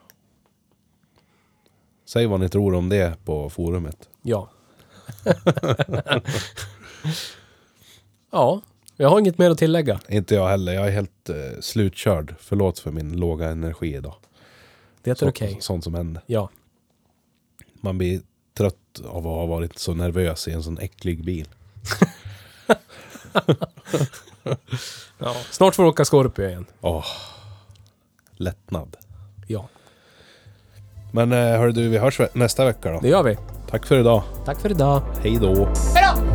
Säg vad ni tror om det på forumet. Ja. ja, jag har inget mer att tillägga. Inte jag heller. Jag är helt eh, slutkörd. Förlåt för min låga energi idag. Det är Så- okej. Sånt som händer. Ja. Man blir trött av att ha varit så nervös i en sån äcklig bil. ja. Snart får du åka Scorpio igen. Åh. Lättnad. Ja, Men eh, hör du, vi hörs nästa vecka då. det gör vi. Tack för idag. Tack för idag. Hej då. Clear